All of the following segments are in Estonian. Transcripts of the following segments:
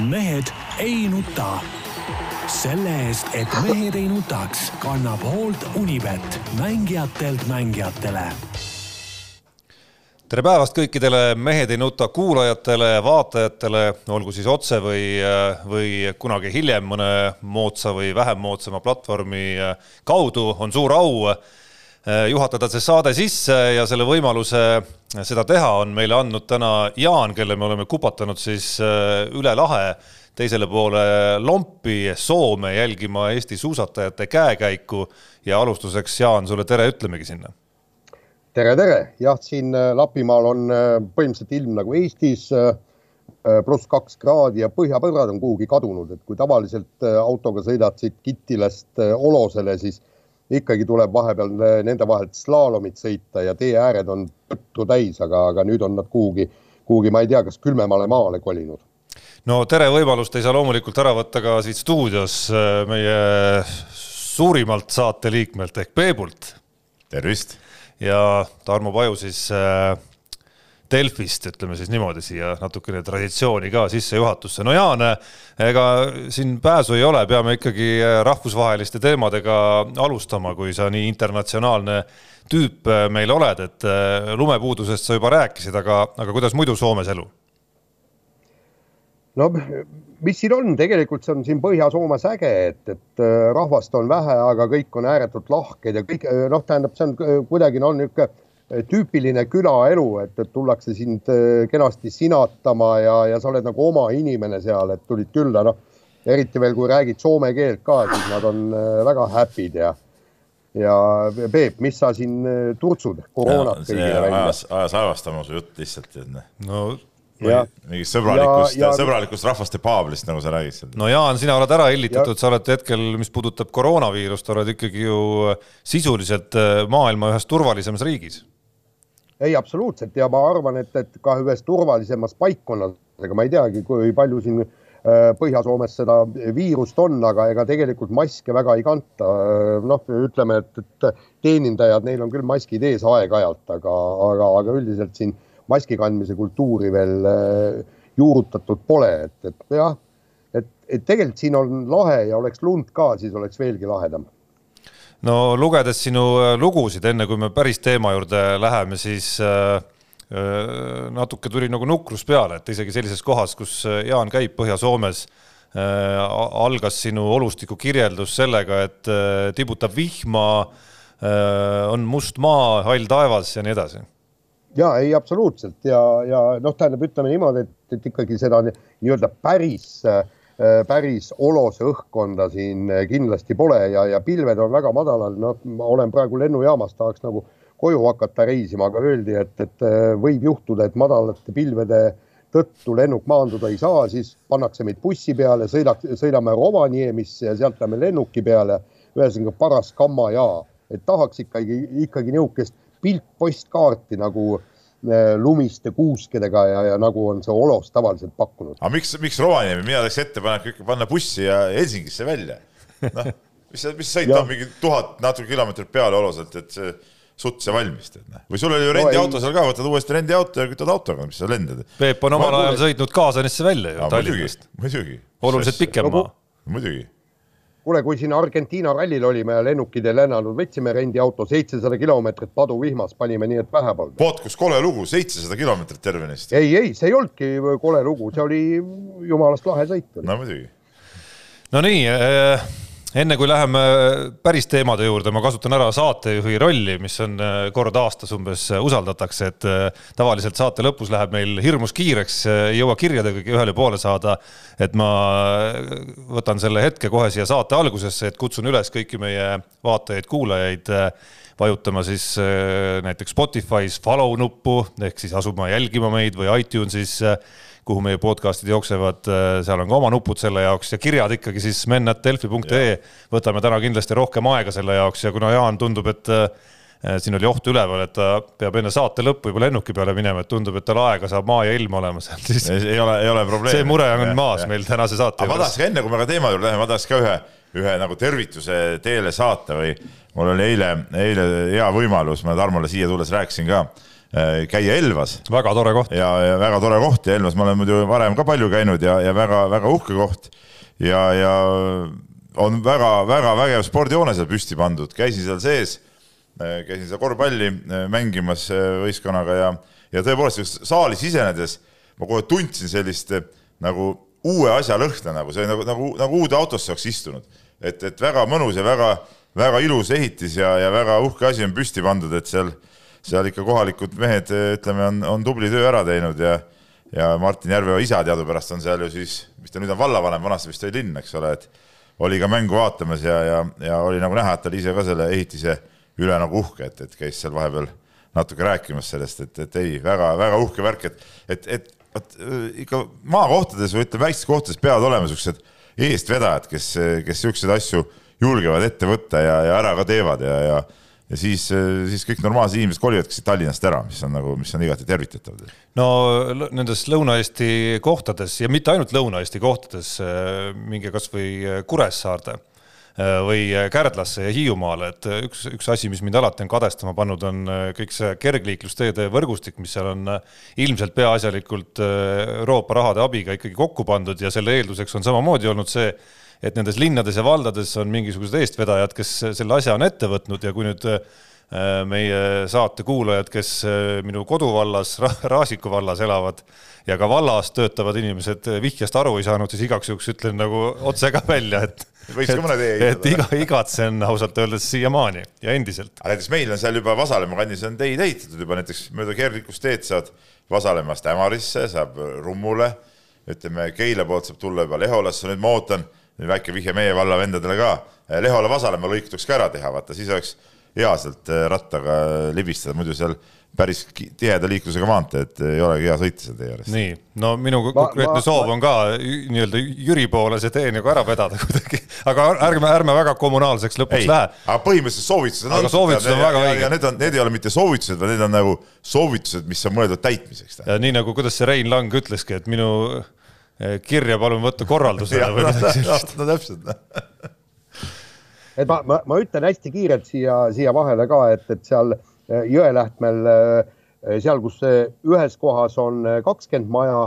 mehed ei nuta. selle eest, et mehed ei nutaks, kannab hoolt Unibet, mängijatelt mängijatele. Tere päevast kõikidele. Mehed ei nuta kuulajatele ja vaatajatele, olgu siis otse või, või kunagi hiljem mõne moodsa või vähem moodsama platvormi kaudu, on suur au juhatada see saade sisse ja selle võimaluse seda teha on meile andnud täna Jaan, kelle me oleme kupatanud siis üle lahe teisele poole lompi Soome jälgima Eesti suusatajate käekäiku. Ja alustuseks, Jaan, sulle tere ütlemegi sinna. Tere, tere, jah, siin äh, Lapimaal on äh, põhimõtteliselt ilm nagu Eestis, äh, pluss kaks kraadi ja põhjapõrad on kuhugi kadunud, et kui tavaliselt autoga sõidad siit Kittilast Olosele, siis ikkagi tuleb vahepeal nende vahelt slaalomit sõita ja teeääred on põttu täis, aga, aga nüüd on nad kuhugi, kuhugi, ma ei tea, kas külmemale maale kolinud. no tere võimalust ei saa loomulikult ära võtta ka siit stuudios meie suurimalt saateliikmelt ehk Peebult. tervist ja Tarmo Paju siis äh, Delfist, ütleme siis niimoodi siia natukene traditsiooni ka sissejuhatusse. no Jaan, ega siin pääsu ei ole, peame ikkagi äh, rahvusvaheliste teemadega alustama, kui sa nii internatsionaalne tüüp äh, meil oled, et lumepuudusest sa juba rääkisid, aga, aga kuidas muidu Soomes elu? no mis siin on, tegelikult see on siin Põhja-Soomes äge, et, et äh, rahvast on vähe, aga kõik on ääretult lahked ja kõik äh, noh, tähendab, see on äh, kuidagi no niisugune tüüpiline külaelu, et, et tullakse sind kenasti sinatama ja, ja sa oled nagu oma inimene seal, et tulid külla, noh eriti veel, kui räägid soome keelt ka, siis nad on väga happy'd ja ja Peep, mis sa siin turtsud koroonat kõigile välja? ajas, ajas aevastama su jutt lihtsalt, et noh. no mingist sõbralikust, sõbralikust rahvaste paablist, nagu sa räägid seal. no Jaan, sina oled ära hellitatud, sa oled hetkel, mis puudutab koroonaviirust, oled ikkagi ju sisuliselt maailma ühes turvalisemas riigis. Ei, absoluutselt ja ma arvan, et, et ka ühes turvalisemas paikkonnas, ega ma ei teagi, kui palju siin äh, Põhja-Soomes seda viirust on, aga ega tegelikult maske väga ei kanta. Äh, noh, ütleme, et, et teenindajad, neil on küll maskid ees aeg-ajalt, aga, aga, aga üldiselt siin maski kandmise kultuuri veel äh, juurutatud pole, et, et jah, et, et tegelikult siin on lahe ja oleks lund ka, siis oleks veelgi lahedam. No lugedes sinu äh, lugusid, enne kui me päris teema juurde läheme, siis äh, äh, natuke tuli nagu nukrus peale, et isegi sellises kohas, kus Jaan käib Põhja-Soomes algas sinu olustiku kirjeldus sellega, et tibutab vihma on must maa, hall taevas ja nii edasi. Ja ei, absoluutselt. Ja, ja noh, tähendab, ütleme niimoodi, et, et ikkagi seda nii-öelda päris, äh, päris olose õhkkonda siin kindlasti pole ja, ja pilved on väga madalal. noh, ma olen praegu lennujaamas, tahaks nagu koju hakata reisima, aga öeldi, et, et äh, võib juhtuda, et madalate pilvede tõttu lennuk maanduda ei saa, siis pannakse meid bussi peale, sõidaks, sõidame Rovaniemisse ja sealt lähme lennuki peale. ühesõnaga paras kamma ja, et tahaks ikkagi, ikkagi niisugust piltpostkaarti nagu äh, lumiste kuuskedega ja, ja nagu on see Olos tavaliselt pakkunud. aga miks, miks Rovaniemi, mina teeks ettepaneku ikka panna bussi ja Helsingisse välja. noh, mis see, mis sõit on mingi tuhat natuke kilomeetrit peale Oloselt, et see suts ja valmis tead, noh. või sul oli ju rendiauto no, seal ka, võtad uuesti rendiauto ja kütad autoga, mis sa lendad. Peep on omal ajal sõitnud Kaasanisse välja ju Tallinnast. muidugi. oluliselt pikem maa. muidugi kuule, kui siin Argentiina rallil olime ja lennukid ei lennanud, võtsime rendiauto seitsesada kilomeetrit paduvihmas, panime nii, et pähe polnud. vot kus kole lugu, seitsesada kilomeetrit tervenisti. ei, ei, see ei olnudki kole lugu, see oli jumalast lahe sõit. no muidugi. no nii äh enne kui läheme päris teemade juurde, ma kasutan ära saatejuhi rolli, mis on äh, kord aastas umbes äh, usaldatakse, et äh, tavaliselt saate lõpus läheb meil hirmus kiireks, ei jõua kirjadegagi ühele poole saada. et ma võtan selle hetke kohe siya saate algusesse, et kutsun üles kõiki meie vaatajaid-kuulajaid vajutama siis näiteks Spotify's follow nuppu ehk siis asuma jälgima meid või iTunesis kuhu meie podcast'id jooksevad, äh, seal on ka oma nupud selle jaoks ja kirjad ikkagi siis men.delfi.ee. võtame täna kindlasti rohkem aega selle jaoks ja kuna Jaan tundub, et äh, siin oli oht üleval, et ta peab enne saate lõppu juba lennuki peale minema, et tundub, et tal aega saab maa ja ilm olema seal, siis ei ole, ei ole probleemi. see mure on ja, maas ja. meil tänase saate juures. ma tahaks ka enne, kui me ka teema juurde läheme, ma tahaks ka ühe, ühe nagu tervituse teele saata või mul oli eile, eile hea võimalus, ma Tarmole siia tulles rääkisin ka käia Elvas. väga tore koht. ja, ja väga tore koht ja Elvas ma olen muidu varem ka palju käinud ja, ja väga-väga uhke koht ja, ja on väga-väga vägev spordihoone seal püsti pandud, käisin seal sees, käisin seal korvpalli mängimas võistkonnaga ja, ja tõepoolest saali sisenedes ma kohe tundsin sellist nagu uue asja lõhna nagu see nagu, nagu, nagu uude autosse oleks istunud. et, et väga mõnus ja väga, väga ilus ehitis ja, ja väga uhke asi on püsti pandud, et seal, seal ikka kohalikud mehed, ütleme, on, on tubli töö ära teinud ja ja Martin Järveoja isa teadupärast on seal ju siis, mis ta nüüd on vallavanem, vanasti vist oli linn, eks ole, et oli ka mängu vaatamas ja, ja, ja oli nagu näha, et ta oli ise ka selle ehitise üle nagu uhke, et, et käis seal vahepeal natuke rääkimas sellest, et, et ei väga,, väga-väga uhke värk, et, et, et vot äh, ikka maakohtades või ütleme, väikestes kohtades peavad olema siuksed eestvedajad, kes, kes siukseid asju julgevad ette võtta ja, ja ära ka teevad ja, ja ja siis, siis kõik normaalsed inimesed kolivad siit Tallinnast ära, mis on nagu, mis on igati tervitatav. no nendes Lõuna-Eesti kohtades ja mitte ainult Lõuna-Eesti kohtades, äh, minge kasvõi Kuressaarde Äh, või Kärdlasse ja Hiiumaale, et üks, üks asi, mis mind alati on kadestama pannud, on kõik see kergliiklusteede võrgustik, mis seal on ilmselt peaasjalikult Euroopa rahade abiga ikkagi kokku pandud ja selle eelduseks on samamoodi olnud see, et nendes linnades ja valdades on mingisugused eestvedajad, kes selle asja on ette võtnud ja kui nüüd meie saate kuulajad, kes minu koduvallas, Raasiku vallas elavad ja ka vallas töötavad inimesed vihjest aru ei saanud, siis igaks juhuks ütlen nagu otse ka välja, et võiks ka mõne tee ehitada. et iga, igatsen ausalt öeldes siiamaani ja endiselt. aga näiteks meil on seal juba Vasalemma kandis on teid ehitatud juba näiteks mööda kerglikust teed saad Vasalemmast Ämarisse, saab Rummule, ütleme Keila poolt saab tulla juba Leholasse, nüüd ma ootan, väike vihje meie valla vendadele ka, Lehola-Vasalemma lõik tuleks ka ära teha, vaata siis oleks hea sealt rattaga libistada, muidu seal päris tiheda liiklusega maantee, et ei olegi hea sõita seal tee ääres. nii, no minu konkreetne soov on ka nii-öelda Jüri poole see tee nagu ära vedada kuidagi, aga ärme, ärme väga kommunaalseks lõpuks ei, lähe. aga põhimõtteliselt soovitused on. aga soovitused on väga õiged. Need on, need ei ole mitte soovitused, vaid need on nagu soovitused, mis on mõeldud täitmiseks. ja nii nagu, kuidas see Rein Lang ütleski, et minu eh, kirja palun võtta korraldusena või midagi sellist. no täpselt. Et ma, ma, ma ütlen hästi kiirelt siia, siia vahele ka, et, et seal Äh, Jõelähtmel, äh, seal, kus ühes kohas on kakskümmend maja,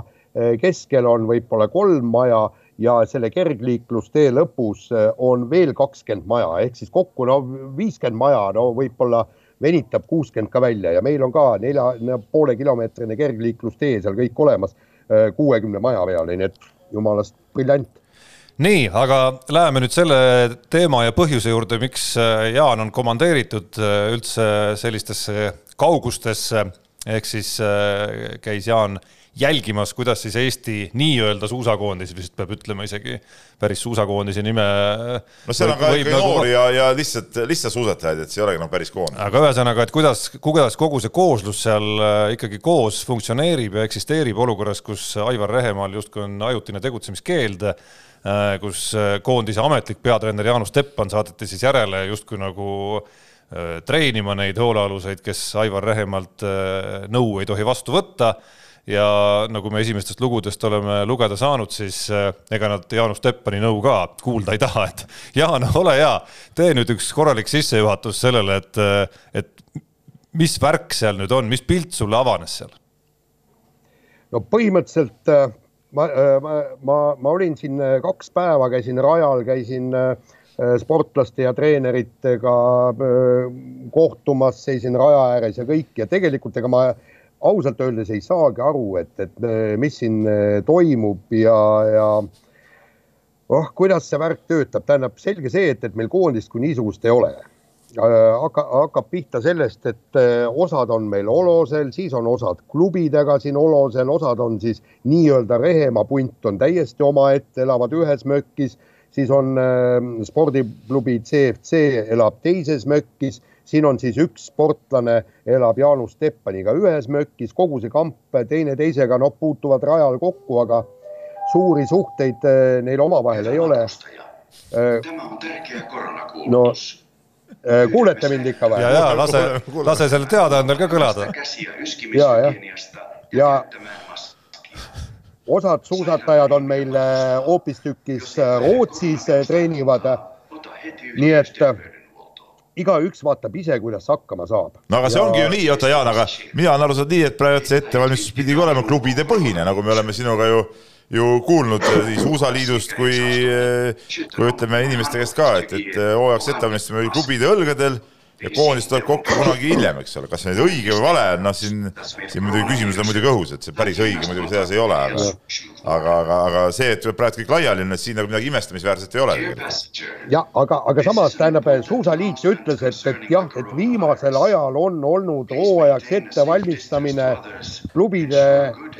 keskel on võib-olla kolm maja ja selle kergliiklustee lõpus on veel kakskümmend maja. Ehk siis kokku no viiskümmend maja, no võib-olla venitab kuuskümmend ka välja ja meil on ka nelja poole kilomeetrine kergliiklustee seal kõik olemas kuuekümne maja peale, nii et jumalast briljant. Nii, aga läheme nüüd selle teema ja põhjuse juurde, miks äh, Jaan on komandeeritud äh, üldse sellistesse kaugustesse, ehk siis äh, käis Jaan jälgimas, kuidas siis Eesti nii-öelda suusakoondis, vist peab ütlema isegi päris suusakoondise nime. no seal on ka ikkagi nagu... noori ja, ja lihtsalt, lihtsalt suusatajaid, et see ei olegi noh, päris koondis. aga ühesõnaga, et kuidas, kuidas kogu see kooslus seal ikkagi koos funktsioneerib ja eksisteerib olukorras, kus Aivar Rehemaal justkui on ajutine tegutsemiskeeld Äh, kus äh, koondise ametlik peatreener Jaanus Teppan saadeti siis järele justkui nagu äh, treenima neid hoolealuseid, kes Aivar Rehemalt nõu ei tohi vastu võtta ja nagu me esimestest lugudest oleme lugeda saanud, siis ega nad Jaanus Teppani nõu ka kuulda ei taha, et Jaan, ole hea, tee nüüd üks korralik sissejuhatus sellele, et, et mis värk seal nüüd on, mis pilt sulle avanes seal? no põhimõtteliselt ma, äh, ma, ma, ma olin siin kaks päeva, käisin rajal, käisin sportlaste ja treeneritega kohtumas, seisin raja ääres ja kõik ja tegelikult ega ma ausalt öeldes ei saagi aru, et, et mis siin toimub ja, ja oh, kuidas see värk töötab, tähendab selge see, et, et meil koondist kui niisugust ei ole. Äh, hakka, hakkab pihta sellest, et äh, osad on meil Olosel, siis on osad klubidega siin Olosel, osad on siis nii-öelda Rehemaa punt on täiesti omaette, elavad ühes mökis, siis on äh, spordiklubi CFC elab teises mökis, siin on siis üks sportlane elab Jaanus Teppaniga ühes mökis, kogu see kamp teine teisega noh, puutuvad rajal kokku, aga suuri suhteid äh, neil omavahel ei ole. tema on tärkeä koronakuulutus no, Äh, kuulete mind ikka või? ja, ja lase, lase selle teadaandel ka kõlada. ja, jah, ja osad suusatajad on meil äh, hoopistükkis äh, Rootsis treenivad. nii et igaüks vaatab ise, kuidas hakkama saab. no aga see ja... ongi ju nii, oota Jaan, aga mina olen aru saanud nii, et praegu see ettevalmistus pidigi olema klubide põhine, nagu me oleme sinuga ju ju kuulnud nii Suusaliidust kui, kui ütleme inimeste käest ka, et, et hooajaks ettevalmistamine oli klubide õlgadel ja koondis tuleb kokku kunagi hiljem, eks ole, kas nüüd õige või vale noh, siin, siin muidugi küsimused on muidugi õhus, et see päris õige muidugi sedasi ei ole, aga aga, aga, aga see, et praegu kõik laiali on, et siin nagu midagi imestamisväärset ei ole jah, aga, aga samas tähendab, suusaliit ütles, et, et jah, et viimasel ajal on olnud hooajaks ettevalmistamine klubide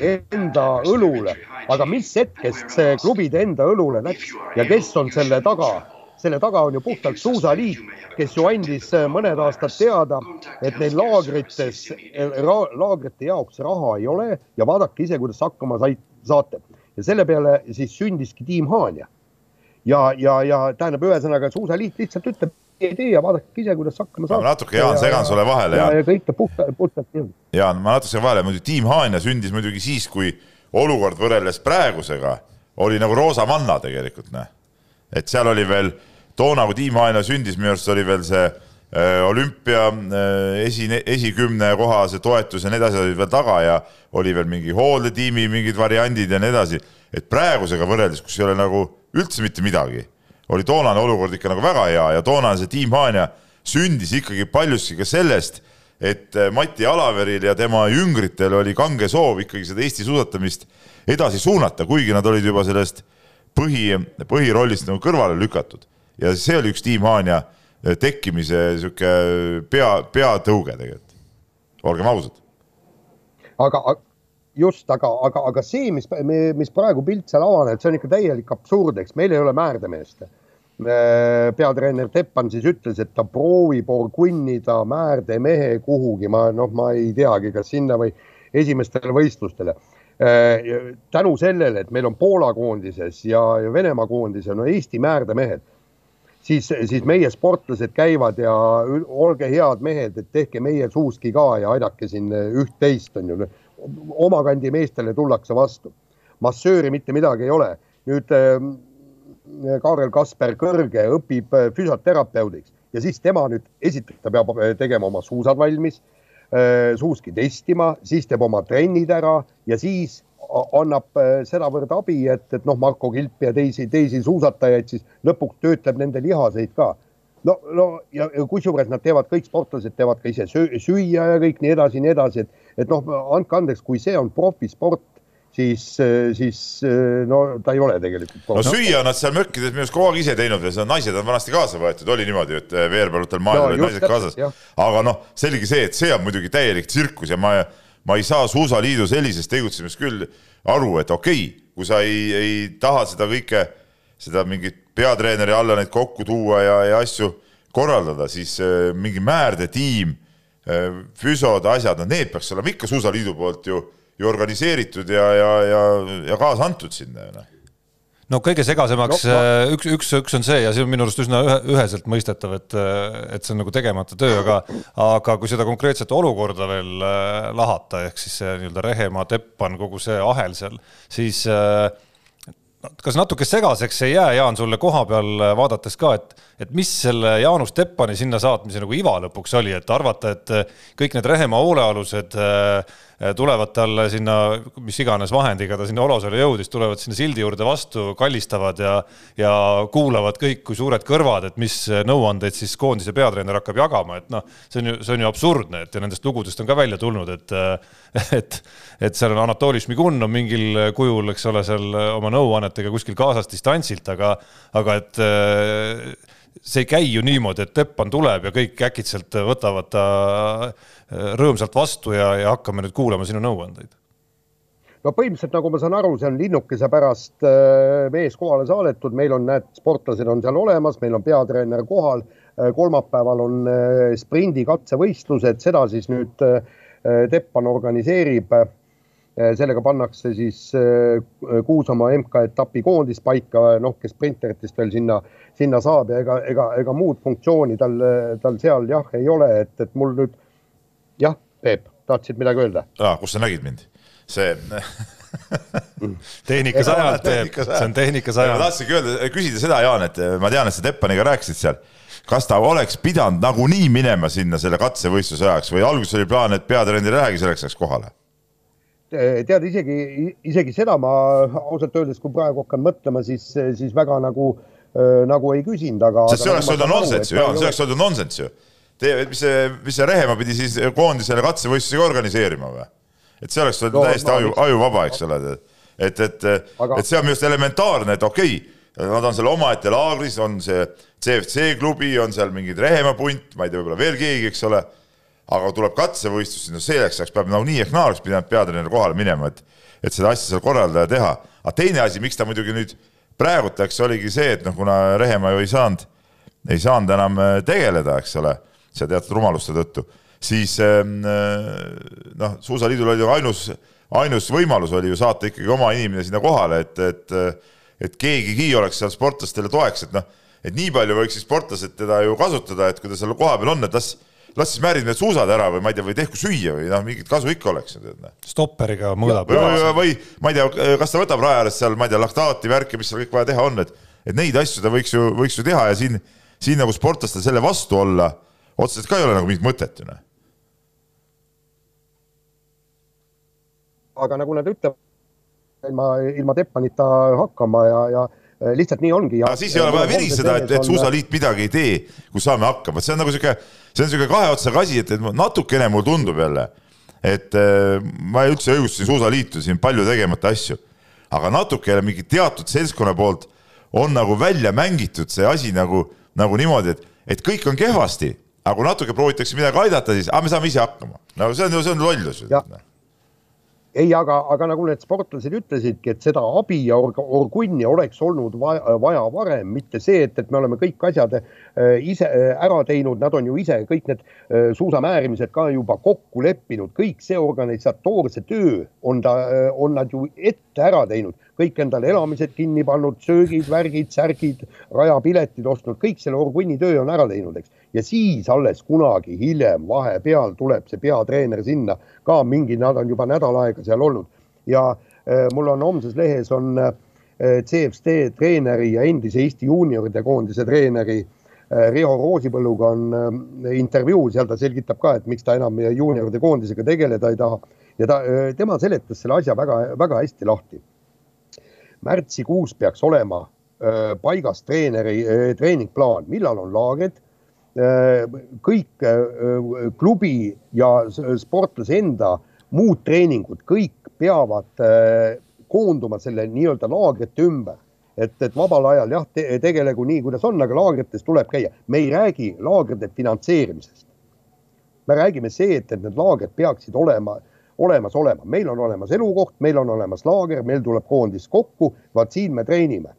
enda õlule, aga mis hetkest see klubide enda õlule läks ja kes on selle taga selle taga on ju puhtalt suusaliit, kes ju andis äh, mõned aastad teada, et neil laagrites ra,, laagrite jaoks raha ei ole ja vaadake ise, kuidas hakkama said, saate. ja selle peale siis sündiski tiim Haanja. ja, ja, ja tähendab, ühesõnaga suusaliit lihtsalt ütleb, ei tee ja vaadake ise, kuidas hakkama saate. ma natuke, Jaan, segan sulle vahele. ja, ja kõik ta puhtalt, puhtalt. Jaan, ma natuke segan vahele, muidugi tiim Haanja sündis muidugi siis, kui olukord võrreldes praegusega oli nagu roosa manna tegelikult, noh. et seal oli veel toona, kui Tiim Haina sündis, minu arust oli veel see äh, olümpia äh, esi, esikümne koha see toetus ja need asjad olid veel taga ja oli veel mingi hooldetiimi mingid variandid ja nii edasi. et praegusega võrreldes, kus ei ole nagu üldse mitte midagi, oli toonane olukord ikka nagu väga hea ja toonane see Tiim Haanja sündis ikkagi paljuski ka sellest, et äh, Mati Alaveril ja tema jüngritel oli kange soov ikkagi seda Eesti suusatamist edasi suunata, kuigi nad olid juba sellest põhi, põhirollist nagu kõrvale lükatud ja see oli üks Tiim Haanja eh, tekkimise sihuke pea, peatõuge tegelikult, olgem ausad. aga just, aga, aga, aga see, mis, mis praegu pilt seal avaneb, see on ikka täielik absurd, eks meil ei ole määrdemeest. peatreener Teppan siis ütles, et ta proovib orgunnida määrdemehe kuhugi, ma noh, ma ei teagi, kas sinna või esimestele võistlustele tänu sellele, et meil on Poola koondises ja Venemaa koondises on no Eesti määrdemehed siis, siis meie sportlased käivad ja olge head mehed, et tehke meie suuski ka ja aidake siin üht-teist on ju. oma kandi meestele tullakse vastu. massööri mitte midagi ei ole. nüüd äh, Kaarel Kasper Kõrge õpib äh, füsioterapeudiks ja siis tema nüüd esiteks ta peab äh, tegema oma suusad valmis äh,, suuski testima, siis teeb oma trennid ära ja siis annab äh, sedavõrd abi, et, et noh, Marko Kilp ja teisi, teisi suusatajaid siis lõpuks töötleb nende lihaseid ka. no, no ja, ja kusjuures nad teevad, kõik sportlased teevad ka ise süüa ja kõik nii edasi, nii edasi, et, et noh, andke andeks, kui see on profisport, siis, siis no ta ei ole tegelikult. no süüa on nad seal mökkides minu arust kogu aeg ise teinud ja naised on vanasti kaasa võetud, oli niimoodi, et veerpalutel maal no, olid naised kaasas. aga noh, selge see, et see on muidugi täielik tsirkus ja ma ma ei saa Suusaliidu sellisest tegutsemisest küll aru, et okei okay,, kui sa ei, ei taha seda kõike, seda mingit peatreeneri alla neid kokku tuua ja, ja asju korraldada, siis äh, mingi määrdetiim äh,, füsod, asjad, no need peaks olema ikka Suusaliidu poolt ju, ju organiseeritud ja, ja, ja, ja kaasa antud sinna ju noh no kõige segasemaks no, no. üks, üks, üks on see ja see on minu arust üsna ühe, üheselt mõistetav, et, et see on nagu tegemata töö, aga, aga kui seda konkreetset olukorda veel äh, lahata, ehk siis see nii-öelda Rehemaa, Teppan, kogu see ahel seal, siis äh, kas natuke segaseks ei jää, Jaan, sulle koha peal vaadates ka, et, et mis selle Jaanus Teppani sinna saatmise nagu iva lõpuks oli, et arvata, et kõik need Rehemaa hoolealused äh, Äh, tulevad talle sinna, mis iganes vahendiga ta sinna Olosele jõudis, tulevad sinna sildi juurde vastu, kallistavad ja, ja kuulavad kõik kui suured kõrvad, et mis nõuandeid siis koondise peatreener hakkab jagama, et noh, see on ju, see on ju absurdne, et ja nendest lugudest on ka välja tulnud, et, et, et seal on Anatoli Šmigun on mingil kujul, eks ole, seal oma nõuannetega kuskil kaasas distantsilt, aga, aga et see ei käi ju niimoodi, et Teppan tuleb ja kõik äkitselt võtavad ta äh, rõõmsalt vastu ja, ja hakkame nüüd kuulama sinu nõuandeid. no põhimõtteliselt nagu ma saan aru, see on linnukese pärast äh, mees kohale saadetud, meil on, näed, sportlased on seal olemas, meil on peatreener kohal, äh, kolmapäeval on sprindi katsevõistlused, seda siis nüüd Teppan organiseerib sellega pannakse siis eh, Kuusamaa MK-etapi koondis paika, noh, kes sprinteritest veel sinna, sinna saab ja ega, ega, ega muud funktsiooni tal, tal seal jah, ei ole, et, et mul nüüd jah, Peep, tahtsid midagi öelda? aa, kus sa nägid mind? see tehnika sajand, Peep, see on tehnika sajand. ma tahtsingi öelda, küsida seda, Jaan, et ma tean, et sa Teppaniga rääkisid seal kas ta oleks pidanud nagunii minema sinna selle katsevõistluse ajaks või alguses oli plaan, et peatreener ei lähegi selleks ajaks kohale? Tead, isegi, isegi seda ma ausalt öeldes, kui praegu hakkan mõtlema, siis, siis väga nagu äh,, nagu ei küsinud, aga. sest see oleks olnud nonsenss ju, see oleks olnud nonsenss ju. Mis see, mis see Rehemaa pidi siis koondisele katsevõistlusega organiseerima või? et see oleks olnud no, täiesti aju, ajuvaba, eks ole, et, et, et see on minu arust elementaarne, et okei okay, nad on seal omaette laagris, on see CFC klubi, on seal mingid Rehemaa punt, ma ei tea, võib-olla veel keegi, eks ole. Aga tuleb katsevõistlus, no selleks ajaks peab nagu nii ehk naa oleks pidanud peatreener kohale minema, et, et seda asja seal korraldada ja teha. aga teine asi, miks ta muidugi nüüd praegult läks, oligi see, et noh, kuna Rehemaa ju ei saanud, ei saanud enam äh, tegeleda, eks ole, seal teatud rumaluste tõttu, siis ähm, äh, noh, Suusaliidul oli ju ainus, ainus võimalus oli ju saata ikkagi oma inimene sinna kohale, et, et et keegigi oleks seal sportlastele toeks, et noh, et nii palju võiks siis sportlased teda ju kasutada, et kui ta seal kohapeal on, et las, las siis määrib need suusad ära või ma ei tea, või tehku süüa või noh, mingit kasu ikka oleks. Noh. stopperiga mõõdab. või, ma ei tea, kas ta võtab raja ääres seal, ma ei tea, laktaati, värki, mis seal kõik vaja teha on, et, et neid asju ta võiks ju, võiks ju teha ja siin, siin nagu sportlastel selle vastu olla otseselt ka ei ole nagu mingit mõtet ju noh. aga nagu nad ütlevad ilma, ilma Teppanita hakkama ja, ja lihtsalt nii ongi. aga siis ei ole vaja viriseda, et, et Suusaliit midagi ei tee, kui saame hakkama, see on nagu sihuke, see on sihuke kahe otsaga asi, et, et natukene mulle tundub jälle, et äh, ma üldse ei õigusta Suusaliitu siin palju tegemata asju, aga natukene mingi teatud seltskonna poolt on nagu välja mängitud see asi nagu, nagu niimoodi, et, et kõik on kehvasti, aga kui natuke proovitakse midagi aidata, siis ah, me saame ise hakkama. no see on ju, see on lollus ei, aga, aga nagu need sportlased ütlesidki, et seda abi ja org orgunni oleks olnud vaja, vaja varem, mitte see, et, et me oleme kõik asjad äh, ise äh, ära teinud, nad on ju ise kõik need äh, suusamäärimised ka juba kokku leppinud, kõik see organisatoorse töö on ta on nad ju ette ära teinud, kõik endale elamised kinni pannud, söögid, värgid, särgid, rajapiletid ostnud, kõik selle orgunni töö on ära teinud, eks ja siis alles kunagi hiljem vahepeal tuleb see peatreener sinna ka mingi, nad on juba nädal aega seal olnud. Ja äh, mul on homses lehes on äh, CFD treeneri ja endise Eesti juunioride koondise treeneri äh, Riho Roosipõlluga on intervjuu, seal ta selgitab ka, et miks ta enam juunioride koondisega tegeleda ei taha. Ja ta, tema seletas selle asja väga-väga hästi lahti. märtsikuus peaks olema paigas treeneri treeningplaan, millal on laagrid kõik äh, klubi ja sportlase enda muud treeningud, kõik peavad äh, koonduma selle nii-öelda laagrite ümber. et, et vabal ajal jah te, tegelegu nii, kuidas on, aga laagrites tuleb käia. me ei räägi laagrite finantseerimisest. me räägime see, et, et need laagrid peaksid olema, olemas olema, meil on olemas elukoht, meil on olemas laager, meil tuleb koondis kokku, vaat siin me treenime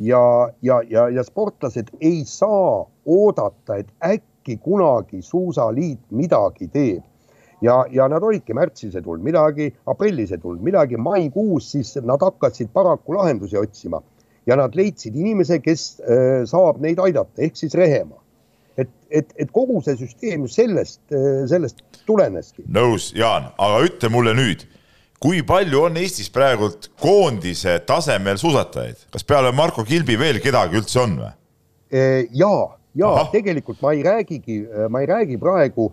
ja, ja, ja, ja sportlased ei saa oodata, et äkki kunagi suusaliit midagi teeb. ja, ja nad olidki märtsis ei tulnud midagi, aprillis ei tulnud midagi, maikuus siis nad hakkasid paraku lahendusi otsima ja nad leidsid inimese, kes äh, saab neid aidata, ehk siis Rehemaa. et, et, et kogu see süsteem sellest äh,, sellest tuleneski. nõus, Jaan, aga ütle mulle nüüd kui palju on Eestis praegult koondise tasemel suusatajaid, kas peale Marko Kilbi veel kedagi üldse on või? ja, ja Aha. tegelikult ma ei räägigi, ma ei räägi praegu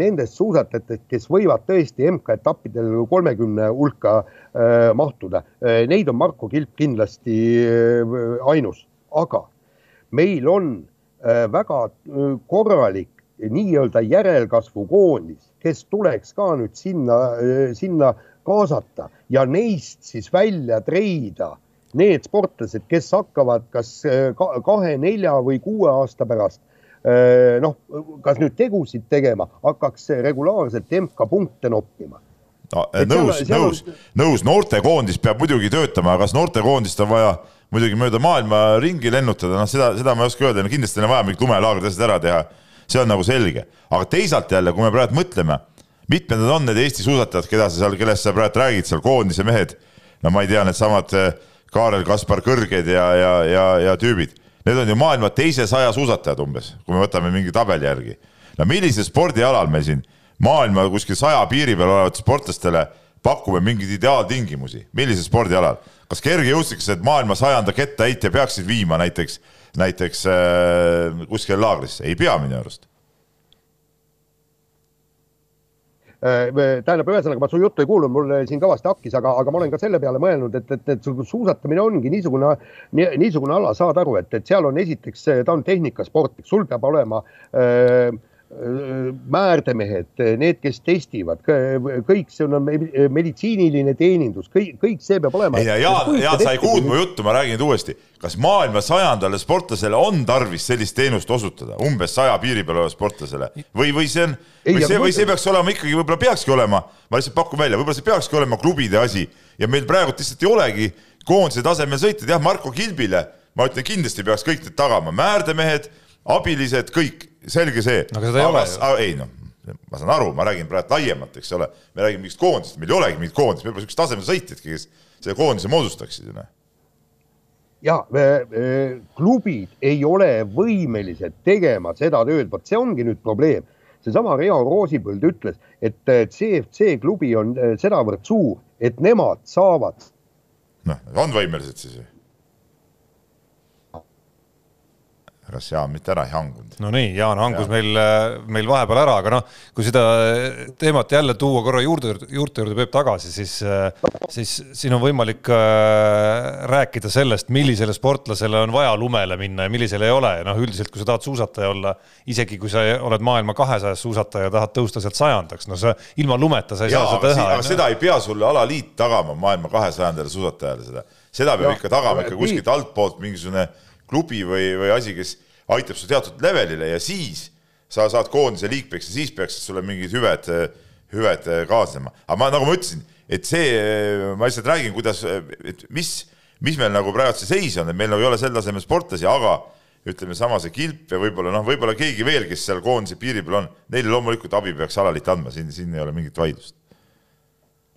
nendest suusatajatest, kes võivad tõesti MK-etappidel kolmekümne hulka mahtuda. Neid on Marko Kilp kindlasti ainus, aga meil on väga korralik nii-öelda järelkasvu koondis, kes tuleks ka nüüd sinna, sinna kaasata ja neist siis välja treida need sportlased, kes hakkavad kas äh, kahe, nelja või kuue aasta pärast äh, noh, kas nüüd tegusid tegema, hakkaks regulaarselt MK-punkte noppima. no nõus, nõus, nõus, noortekoondis peab muidugi töötama, kas noortekoondist on vaja muidugi mööda maailma ringi lennutada, noh, seda, seda ma ei oska öelda, no kindlasti on vaja mingid lumelaagrid asjad ära teha. see on nagu selge, aga teisalt jälle, kui me praegu mõtleme mitmendad on need Eesti suusatajad, keda sa seal, kellest sa praegu räägid seal, koondise mehed? no ma ei tea, needsamad eh, Kaarel Kaspar Kõrged ja, ja, ja, ja tüübid. Need on ju maailma teise saja suusatajad umbes, kui me võtame mingi tabeli järgi. no millisel spordialal meil siin maailma kuskil saja piiri peal olevatele sportlastele pakume mingeid ideaaltingimusi, millisel spordialal, kas kergejõustiklased maailma sajanda kettaheitja peaksid viima näiteks, näiteks äh, kuskile laagrisse, ei pea minu arust Äh, tähendab, ühesõnaga ma su juttu ei kuulnud, mul siin kõvasti hakkis, aga, aga ma olen ka selle peale mõelnud, et, et, et suusatamine ongi niisugune, niisugune ala, saad aru, et, et seal on esiteks, ta on tehnikasport, sul peab olema öö, äh, määrdemehed, need, kes testivad, kõik see on meditsiiniline teenindus, kõik, kõik see peab olema. ei, Jaan, Jaan, sa ei kuulnud mu juttu, ma räägin nüüd uuesti. kas maailma sajandale sportlasele on tarvis sellist teenust osutada, umbes saja piiri peal oleva sportlasele. Või, või see on, või see, või see peaks olema ikkagi, võib-olla peakski olema, ma lihtsalt pakun välja, võib-olla see peakski olema klubide asi. Ja meil praegu lihtsalt ei olegi koondise tasemel sõitjaid, jah, Marko Kilbile ma ütlen, kindlasti peaks kõik need tagama, määrdemehed, abilised, kõik selge see. aga seda ei ole ju. ei noh, ma saan aru, ma räägin praegu laiemalt, eks ole, me räägime mingist koondisest, meil ei olegi mingit koondist, meil pole niisugust tasemel sõitjatki, kes selle koondise moodustaksid ju noh ja klubid ei ole võimelised tegema seda tööd, vot see ongi nüüd probleem. seesama Riho Roosipõld ütles, et CFC klubi on eh, sedavõrd suur, et nemad saavad. noh, on võimelised siis ju kas Jaan mitte ära ei hangunud? no nii, Jaan hangus ja. meil, meil vahepeal ära, aga noh, kui seda teemat jälle tuua korra juurde, juurte juurde Peep tagasi, siis, siis siin on võimalik äh, rääkida sellest, millisele sportlasele on vaja lumele minna ja millisele ei ole. noh, üldiselt, kui sa tahad suusataja olla, isegi kui sa oled maailma kahesajas suusataja ja tahad tõusta sealt sajandaks, no sa ilma lumeta sa ei ja, saa seda teha. aga seda ei pea sulle alaliit tagama maailma kahesajandale suusatajale seda, seda peab ja, ikka tagama ikka kuskilt altpoolt mingisugune klubi või, või asi, kes aitab su teatud levelile ja siis sa saad koondise liikmeks ja siis peaksid sulle mingid hüved, hüved kaasnema. aga ma, nagu ma ütlesin, et see, ma lihtsalt räägin, kuidas, et mis, mis meil nagu praegu see seis on, et meil nagu ei ole sel tasemel sportlasi, aga ütleme, sama see Kilp ja võib-olla noh, võib-olla keegi veel, kes seal koondise piiri peal on, neile loomulikult abi peaks alaliit andma, siin, siin ei ole mingit vaidlust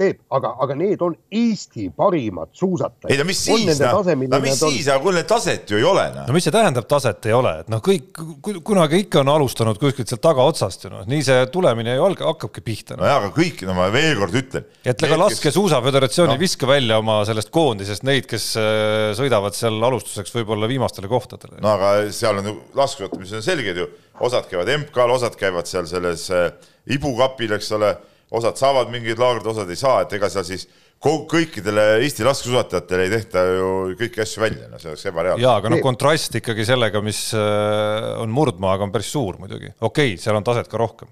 Peep, aga, aga need on Eesti parimad suusatajad. ei no mis siis, noh, no mis siis, aga kui neil taset ju ei ole, noh. no mis see tähendab, taset ei ole, et noh, kõik kunagi ikka on alustanud kuskilt sealt tagaotsast ju noh, nii see tulemine ju alg-, hakkabki pihta no.. nojah, aga kõik, no ma veel kord ütlen. et ega laskesuusaföderatsioon no. ei viska välja oma sellest koondisest neid, kes äh, sõidavad seal alustuseks võib-olla viimastele kohtadele. no aga seal on ju laskesuusatamises on selged ju, osad käivad MK-l, osad käivad seal selles äh, Ibu kapil, eks ole osad saavad mingeid laagreid, osad ei saa, et ega seal siis kõikidele Eesti laskesuusatajatele ei tehta ju kõiki asju välja, no see oleks ebareaalne. jaa, aga noh, kontrast ikkagi sellega, mis äh, on murdmaaga, on päris suur muidugi. okei okay,, seal on taset ka rohkem.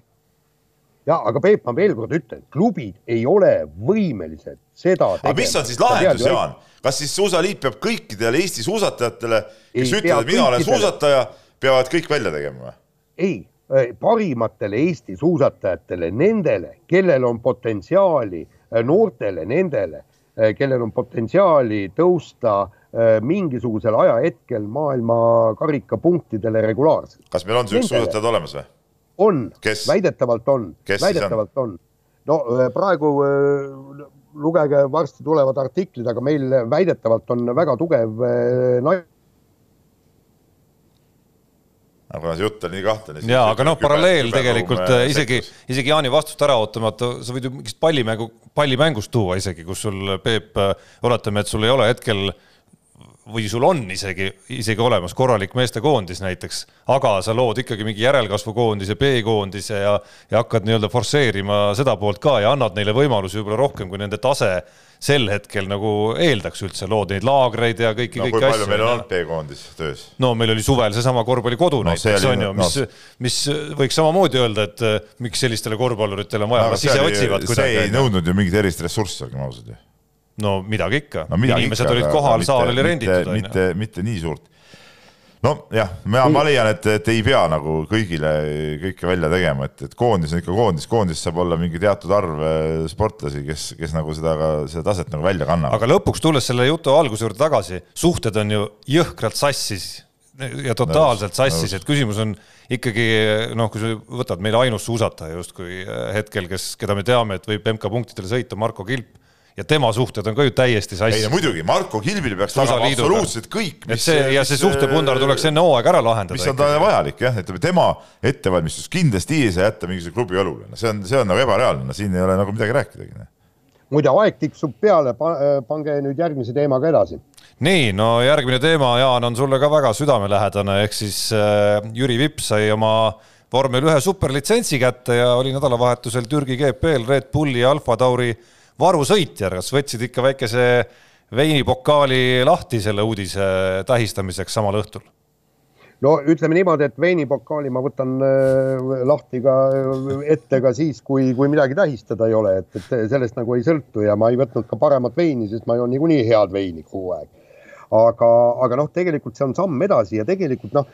ja aga Peep, ma veel kord ütlen, klubid ei ole võimelised seda tegema. aga mis on siis lahendus, Jaan? kas siis Suusaliit peab kõikidele Eesti suusatajatele, kes ütlevad, et mina olen suusataja, peavad kõik välja tegema või? ei parimatele Eesti suusatajatele, nendele, kellel on potentsiaali, äh, noortele, nendele, äh, kellel on potentsiaali tõusta mingisugusel ajahetkel maailma karikapunktidele regulaarselt. kas meil on sellised suusatajad olemas või? on, väidetavalt on, väidetavalt on, on.. no praegu lugege, varsti tulevad artiklid, aga meil väidetavalt on väga tugev naine aga kuna see jutt on nii kahtlane. ja, aga noh, paralleel tegelikult äh, isegi, isegi Jaani vastust ära ootamata, sa võid ju mingist pallimängu, pallimängust tuua isegi, kus sul, Peep, äh, oletame, et sul ei ole hetkel või sul on isegi, isegi olemas korralik meestekoondis näiteks, aga sa lood ikkagi mingi järelkasvukoondise, B-koondise ja, ja hakkad nii-öelda forsseerima seda poolt ka ja annad neile võimalusi võib-olla rohkem, kui nende tase sel hetkel nagu eeldaks üldse, lood neid laagreid ja kõiki no,, kõiki asju. meil on olnud B-koondis töös? no meil oli suvel seesama korvpallikodu no, näiteks on ju, mis no., mis võiks samamoodi öelda, et äh, miks sellistele korvpalluritele on vaja no,, nad ise otsivad kuidagi. see ei nõudnud ju mingit erilist ressurssi, olgem ausad ju. no midagi ikka no,, inimesed ikka, olid kohal, saal oli renditud. mitte, mitte nii suurt nojah, ma, ma leian, et, et ei pea nagu kõigile kõike välja tegema, et, et koondis on ikka koondis, koondis saab olla mingi teatud arv äh, sportlasi, kes, kes nagu seda ka, seda taset nagu välja kannavad. aga lõpuks, tulles selle jutu alguse juurde tagasi, suhted on ju jõhkralt sassis ja totaalselt sassis, et küsimus on ikkagi noh, kui sa võtad meil ainus suusataja justkui äh, hetkel, kes, keda me teame, et võib MK-punktidele sõita, Marko Kilp ja tema suhted on ka ju täiesti sassi. ei no muidugi, Marko Kilbil peaks tagama absoluutselt kõik. et see ja see suhtepundar tuleks enne hooaega ära lahendada. mis on talle vajalik jah, ütleme tema ettevalmistus kindlasti ei saa jätta mingisuguse klubi õlule, no see on, see on nagu ebareaalne, no siin ei ole nagu midagi rääkidagi. Noh. muide, aeg tiksub peale, pange nüüd järgmise teemaga edasi. nii, no järgmine teema, Jaan, on sulle ka väga südamelähedane, ehk siis äh, Jüri Vips sai oma vormel ühe superlitsentsi kätte ja oli nädalavahetusel Türgi GP-l Red Bulli Alfa Tauri varusõitja. kas võtsid ikka väikese veinipokaali lahti selle uudise tähistamiseks samal õhtul? no ütleme niimoodi, et veinipokaali ma võtan äh, lahti ka äh, ette ka siis, kui, kui midagi tähistada ei ole, et, et sellest nagu ei sõltu ja ma ei võtnud ka paremat veini, sest ma joon niikuinii head veini kogu aeg. aga, aga noh, tegelikult see on samm edasi ja tegelikult noh,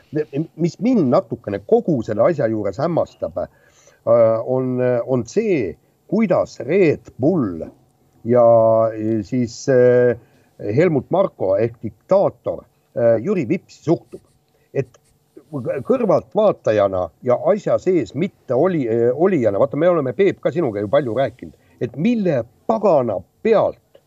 mis mind natukene kogu selle asja juures hämmastab, äh, on, on see, kuidas Red Bull ja siis Helmut Marko ehk diktaator Jüri Vipsi suhtub et kõrvaltvaatajana ja asja sees mitte oli, olijana, vaata, me oleme, Peep, ka sinuga ju palju rääkinud, et mille pagana pealt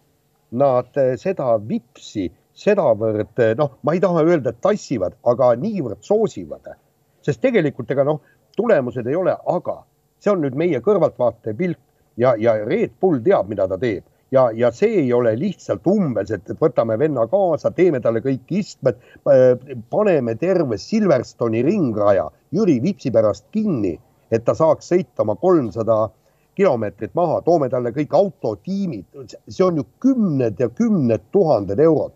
nad seda vipsi sedavõrd, noh, ma ei taha öelda, et tassivad, aga niivõrd soosivad. sest tegelikult ega noh, tulemused ei ole, aga see on nüüd meie kõrvaltvaataja pilk ja, ja Red Bull teab, mida ta teeb ja, ja see ei ole lihtsalt umbes, et võtame venna kaasa, teeme talle kõik istmed, paneme terve Silverstone'i ringraja Jüri Vipsi pärast kinni, et ta saaks sõita oma kolmsada kilomeetrit maha, toome talle kõik autotiimid, see on ju kümned ja kümned tuhanded eurod.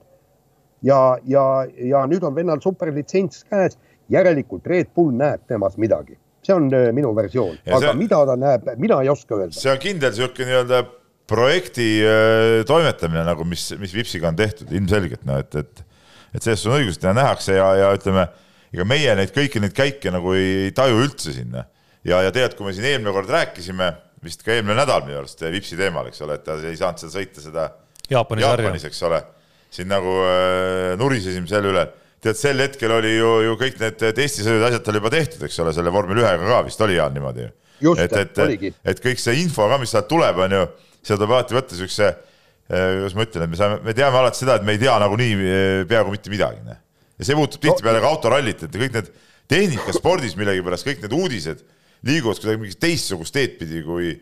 ja, ja, ja nüüd on vennal superlitsents käes, järelikult Red Bull näeb temas midagi, see on äh, minu versioon, aga see, mida ta näeb, mina ei oska öelda. see on kindel niisugune nii-öelda projekti äh, toimetamine nagu, mis, mis Vipsiga on tehtud, ilmselgelt noh, et, et, et selles on õigus, et seda nähakse ja, ja ütleme, ega meie neid kõiki neid käike nagu ei, ei taju üldse sinna. ja, ja tegelikult, kui me siin eelmine kord rääkisime, vist ka eelmine nädal minu arust Vipsi teemal, eks ole, et ta ei saanud seda sõita seda Jaapani Jaapanis, eks ole, siin nagu äh, nurisesime selle üle tead, sel hetkel oli ju, ju kõik need testisõidud, asjad tal juba tehtud, eks ole, selle vormel ühega ka vist oli Jaan niimoodi ju. et, et, et, et kõik see info ka, mis sealt tuleb, on ju seda tuleb alati võtta siukse, eh, kuidas ma ütlen, et me saame, me teame alati seda, et me ei tea nagunii eh, peaaegu mitte midagi. ja see puudutab tihtipeale ka autorallit, et kõik need tehnikaspordis millegipärast kõik need uudised liiguvad kuidagi mingit teistsugust teed pidi kui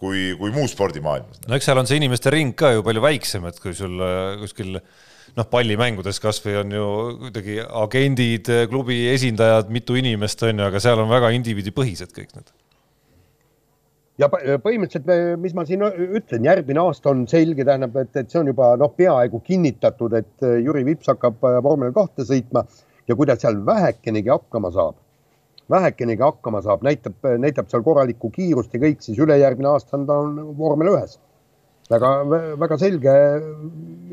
kui, kui muus spordimaailmas. no eks seal on see inimeste ring ka ju palju väiksem, et kui sul eh, kuskil noh, pallimängudes kasvõi on ju kuidagi agendid, klubi esindajad, mitu inimest on ju, aga seal on väga indiviidipõhised kõik need ja põhimõtteliselt, mis ma siin ütlen, järgmine aasta on selge, tähendab, et, et see on juba noh, peaaegu kinnitatud, et äh, Jüri Vips hakkab äh, vormel kahte sõitma ja kui ta seal vähekenegi hakkama saab, vähekenegi hakkama saab, näitab, näitab seal korralikku kiirust ja kõik, siis ülejärgmine aasta on ta on vormel ühes. väga, väga selge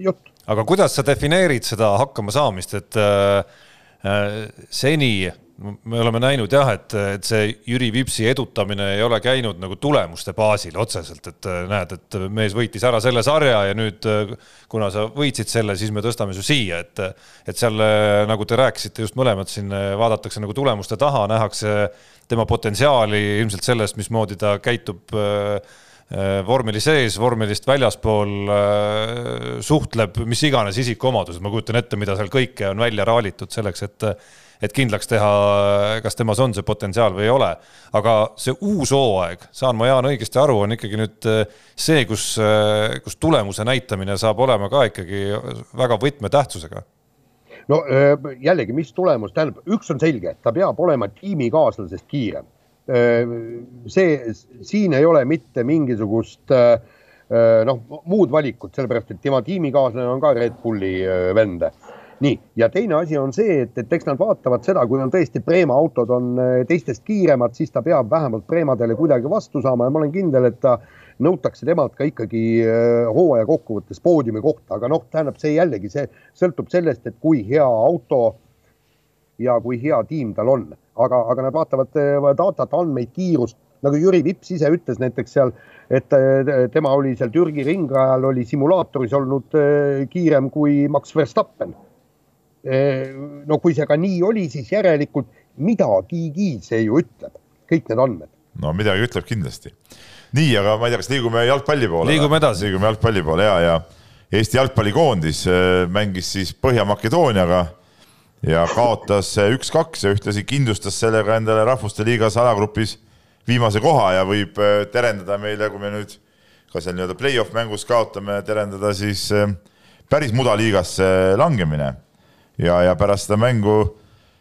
jutt. aga kuidas sa defineerid seda hakkamasaamist, et äh, äh seni me oleme näinud jah, et, et see Jüri Vipsi edutamine ei ole käinud nagu tulemuste baasil otseselt, et äh, näed, et mees võitis ära selle sarja ja nüüd äh, kuna sa võitsid selle, siis me tõstame su siia, et et seal, äh, nagu te rääkisite just mõlemad siin, vaadatakse nagu tulemuste taha, nähakse tema potentsiaali ilmselt sellest, mismoodi ta käitub vormeli sees, vormelist väljaspool suhtleb, mis iganes isikuomadused, ma kujutan ette, mida seal kõike on välja raalitud selleks, et et kindlaks teha, kas temas on see potentsiaal või ei ole. aga see uus hooaeg, saan ma, Jaan, õigesti aru, on ikkagi nüüd äh, see, kus, äh, kus tulemuse näitamine saab olema ka ikkagi väga võtmetähtsusega no äh, jällegi, mis tulemus, tähendab, üks on selge, ta peab olema tiimikaaslasest kiirem. See, siin ei ole mitte mingisugust noh, muud valikut, sellepärast et tema tiimikaaslane on ka Red Bulli vend nii, ja teine asi on see, et, et eks nad vaatavad seda, kui on tõesti Preema autod on äh, teistest kiiremad, siis ta peab vähemalt Preemadele kuidagi vastu saama ja ma olen kindel, et ta nõutakse temalt ka ikkagi äh, hooaja kokkuvõttes poodiumi kohta, aga noh, tähendab see jällegi, see sõltub sellest, et kui hea auto ja kui hea tiim tal on, aga, aga nad vaatavad äh, datat, andmeid, kiirust, nagu Jüri Vips ise ütles näiteks seal, et tema oli seal Türgi ringrajal, oli simulaatoris olnud kiirem kui Max Verstappen no kui see ka nii oli, siis järelikult midagigi see ju ütleb, kõik need andmed. no midagi ütleb kindlasti. nii, aga ma ei tea, kas liigume jalgpalli poole? liigume edasi. liigume jalgpalli poole ja, ja Eesti jalgpallikoondis mängis siis Põhja-Makedooniaga ja kaotas üks-kaks ja ühtlasi kindlustas sellega endale Rahvuste Liigas alagrupis viimase koha ja võib äh, terendada meile, kui me nüüd ka seal nii-öelda play-off mängus kaotame, terendada siis äh, päris mudaliigasse langemine. ja, ja pärast seda mängu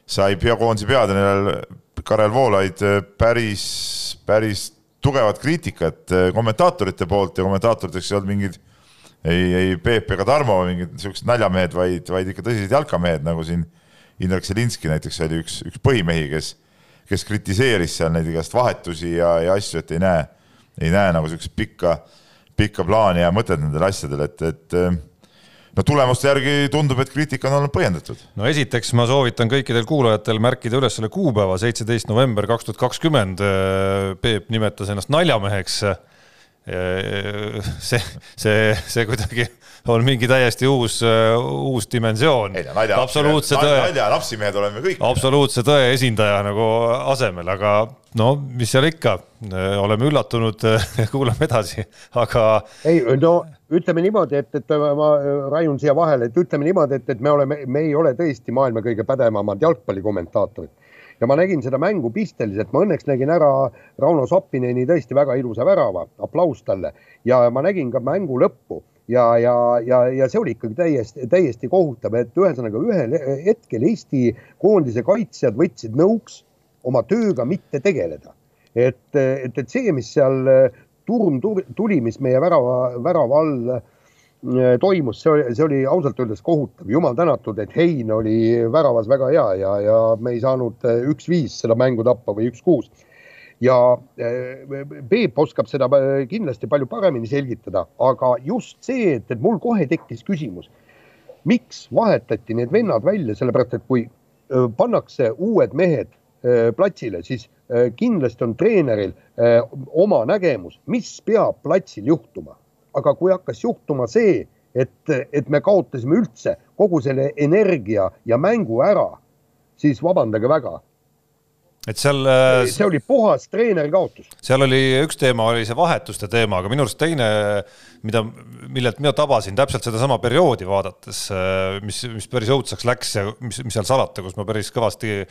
sai koondise peatreener Karel Voolaid päris, päris tugevat kriitikat kommentaatorite poolt ja kommentaatoriteks ei olnud mingid ei, ei Peep ega Tarmo mingid siuksed naljamehed, vaid, vaid ikka tõsised jalkamehed, nagu siin Indrek Selinski näiteks oli üks, üks põhimehi, kes, kes kritiseeris seal neid igast vahetusi ja, ja asju, et ei näe, ei näe nagu siukest pikka, pikka plaani ja mõtet nendel asjadel, et, et no tulemuste järgi tundub, et kriitika on olnud põhjendatud. no esiteks ma soovitan kõikidel kuulajatel märkida üles selle kuupäeva, seitseteist november kaks tuhat kakskümmend. Peep nimetas ennast naljameheks see, see, see kuidagi on mingi täiesti uus, uus dimensioon. absoluutse tõe. nalja napsimehed oleme kõik. absoluutse tõe esindaja nagu asemel, aga no mis seal ikka, oleme üllatunud, kuulame edasi, aga. ei, no ütleme niimoodi, et, et ma raiun siia vahele, et ütleme niimoodi, et, et me oleme, me ei ole tõesti maailma kõige pädevamad jalgpallikommentaatorid ja ma nägin seda mängu pisteliselt, ma õnneks nägin ära Rauno Soppineni tõesti väga ilusa värava, aplaus talle. Ja ma nägin ka mängu lõppu. Ja, ja, ja, ja see oli ikkagi täiesti, täiesti kohutav, et ühesõnaga ühel hetkel Eesti koondise kaitsjad võtsid nõuks oma tööga mitte tegeleda. et, et, et see, mis seal turm tuli, mis meie värava, värava all Äh, toimus, see oli, see oli ausalt öeldes kohutav, jumal tänatud, et Hein oli väravas väga hea ja, ja me ei saanud äh, üks-viis seda mängu tappa või üks-kuus. ja äh, Peep oskab seda kindlasti palju paremini selgitada, aga just see, et, et mul kohe tekkis küsimus, miks vahetati need vennad välja, sellepärast et kui pannakse uued mehed platsile, siis kindlasti on treeneril oma nägemus, mis peab platsil juhtuma aga kui hakkas juhtuma see, et, et me kaotasime üldse kogu selle energia ja mängu ära, siis vabandage väga et seal. Äh, see oli puhas treeneri kaotus. seal oli üks teema, oli see vahetuste teema, aga minu arust teine, mida, millelt mina tabasin täpselt sedasama perioodi vaadates, äh, mis, mis päris õudseks läks ja mis, mis seal salata, kus ma päris kõvasti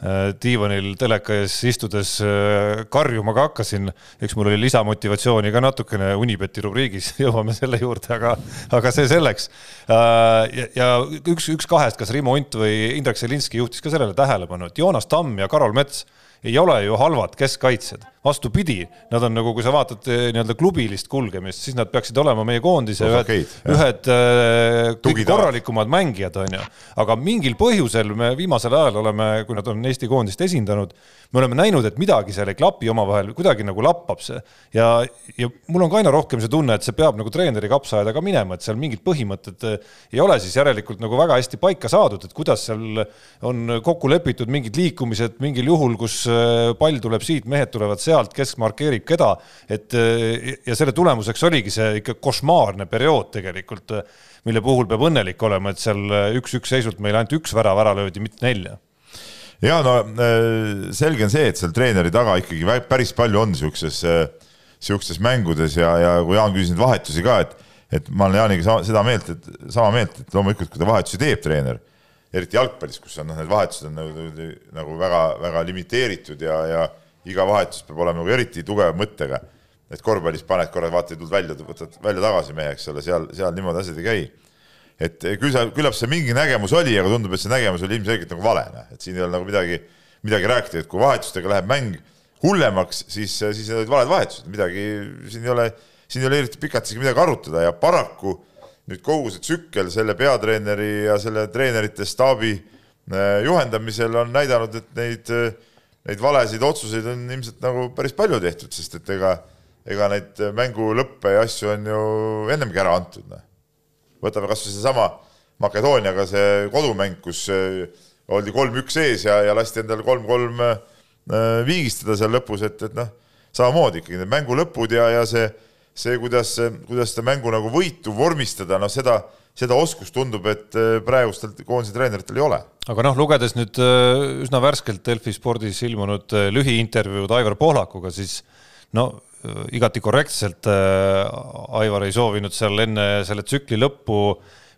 Äh, diivanil teleka ees istudes äh, karjuma ka hakkasin. eks mul oli lisamotivatsiooni ka natukene Unibeti rubriigis, jõuame selle juurde, aga, aga see selleks. Ja, ja üks, üks kahest, kas Rimo Unt või Indrek Selinski juhtis ka sellele tähelepanu, et Joonas Tamm ja Karol Mets ei ole ju halvad keskkaitsjad, vastupidi, nad on nagu, kui sa vaatad eh, nii-öelda klubilist kulgemist, siis nad peaksid olema meie koondise ühed, ühed äh, kõige korralikumad mängijad, on ju. aga mingil põhjusel me viimasel ajal oleme, kui nad on Eesti koondist esindanud, me oleme näinud, et midagi seal ei klapi omavahel, kuidagi nagu lappab see. Ja, ja mul on ka aina rohkem see tunne, et see peab nagu treeneri kapsaaeda ka minema, et seal mingid põhimõtted eh, ei ole siis järelikult nagu väga hästi paika saadud, et kuidas seal on kokku lepitud mingid liikumised mingil juhul, kus pall tuleb siit, mehed tulevad sealt, kes markeerib keda, et äh, ja selle tulemuseks oligi see ikka košmaarne periood tegelikult, mille puhul peab õnnelik olema, et seal üks-üks seisult meil ainult üks värav ära löödi, mitte nelja. Ja no selge on see, et seal treeneri taga ikkagi päris palju on siukses, siukestes mängudes ja, ja kui Jaan küsis neid vahetusi ka, et, et ma olen Jaaniga sama, seda meelt, et sama meelt, et loomulikult, kui ta vahetusi teeb, treener eriti jalgpallis, kus on noh, need vahetused on nagu, nagu väga-väga limiteeritud ja, ja iga vahetus peab olema nagu eriti tugeva mõttega. et korvpallis paned korra, vaata, ei tulnud välja, võtad välja tagasi mehe, eks ole, seal, seal niimoodi asjad ei käi. et küll sa, küllap see mingi nägemus oli, aga tundub, et see nägemus oli ilmselgelt nagu vale, noh, et siin ei ole nagu midagi, midagi rääkida, et kui vahetustega läheb mäng hullemaks, siis, siis need olid valed vahetused, midagi siin ei ole, siin ei ole eriti pikalt isegi midagi arutada ja paraku nüüd kogu see tsükkel selle peatreeneri ja selle treenerite staabi äh, juhendamisel on näidanud, et neid, äh, neid valesid otsuseid on ilmselt nagu päris palju tehtud, sest et ega, ega neid mängu lõppe ja asju on ju ennemgi ära antud. noh. võtame kasvõi seesama Makedooniaga see kodumäng, kus äh, oldi kolm-üks ees ja, ja lasti endale kolm-kolm viigistada seal lõpus, et, et noh, samamoodi ikkagi need mängu lõpud ja, ja see see, kuidas, kuidas seda mängu nagu võitu vormistada, noh, seda, seda oskust tundub, et äh, praegustel koondise treeneritel ei ole. aga noh, lugedes nüüd äh, üsna värskelt Delfi spordis ilmunud äh, lühiintervjuud Aivar Pohlakuga, siis no igati korrektselt Aivar ei soovinud seal enne selle tsükli lõppu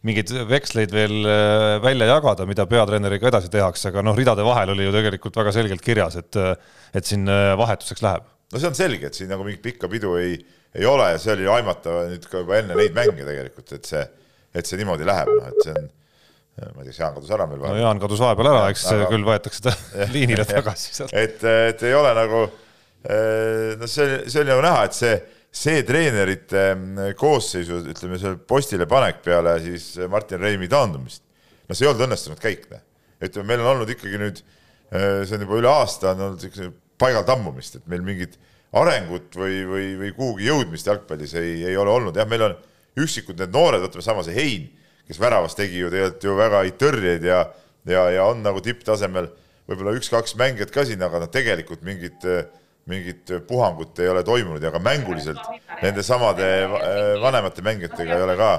mingeid veksleid veel välja jagada, mida peatreeneriga edasi tehakse, aga noh, ridade vahel oli ju tegelikult väga selgelt kirjas, et, et siin vahetuseks läheb no see on selge, et siin nagu mingit pikka pidu ei, ei ole ja see oli aimata nüüd ka juba enne neid mänge tegelikult, et see, et see niimoodi läheb, noh, et see on ma ei tea, kas Jaan kadus ära meil vahepeal? no Jaan kadus vahepeal ära, eks aga... küll võetakse ta liinile tagasi sealt. et, et ei ole nagu, no see, see oli nagu näha, et see, see treenerite koosseisu, ütleme, see postile panek peale siis Martin Reimi taandumist, no see ei olnud õnnestunud käik, noh. ütleme, meil on olnud ikkagi nüüd, see on juba üle aasta, on olnud niisugune paigal tammumist, et meil mingit arengut või, või, või kuhugi jõudmist jalgpallis ei, ei ole olnud, jah, meil on üksikud need noored, võtame sama see Hein, kes väravas tegi ju tegelikult ju väga häid tõrjeid ja, ja, ja on nagu tipptasemel võib-olla üks-kaks mängijat ka siin, aga noh, tegelikult mingit, mingit puhangut ei ole toimunud ja ka mänguliselt nende samade vanemate mängijatega ei ole ka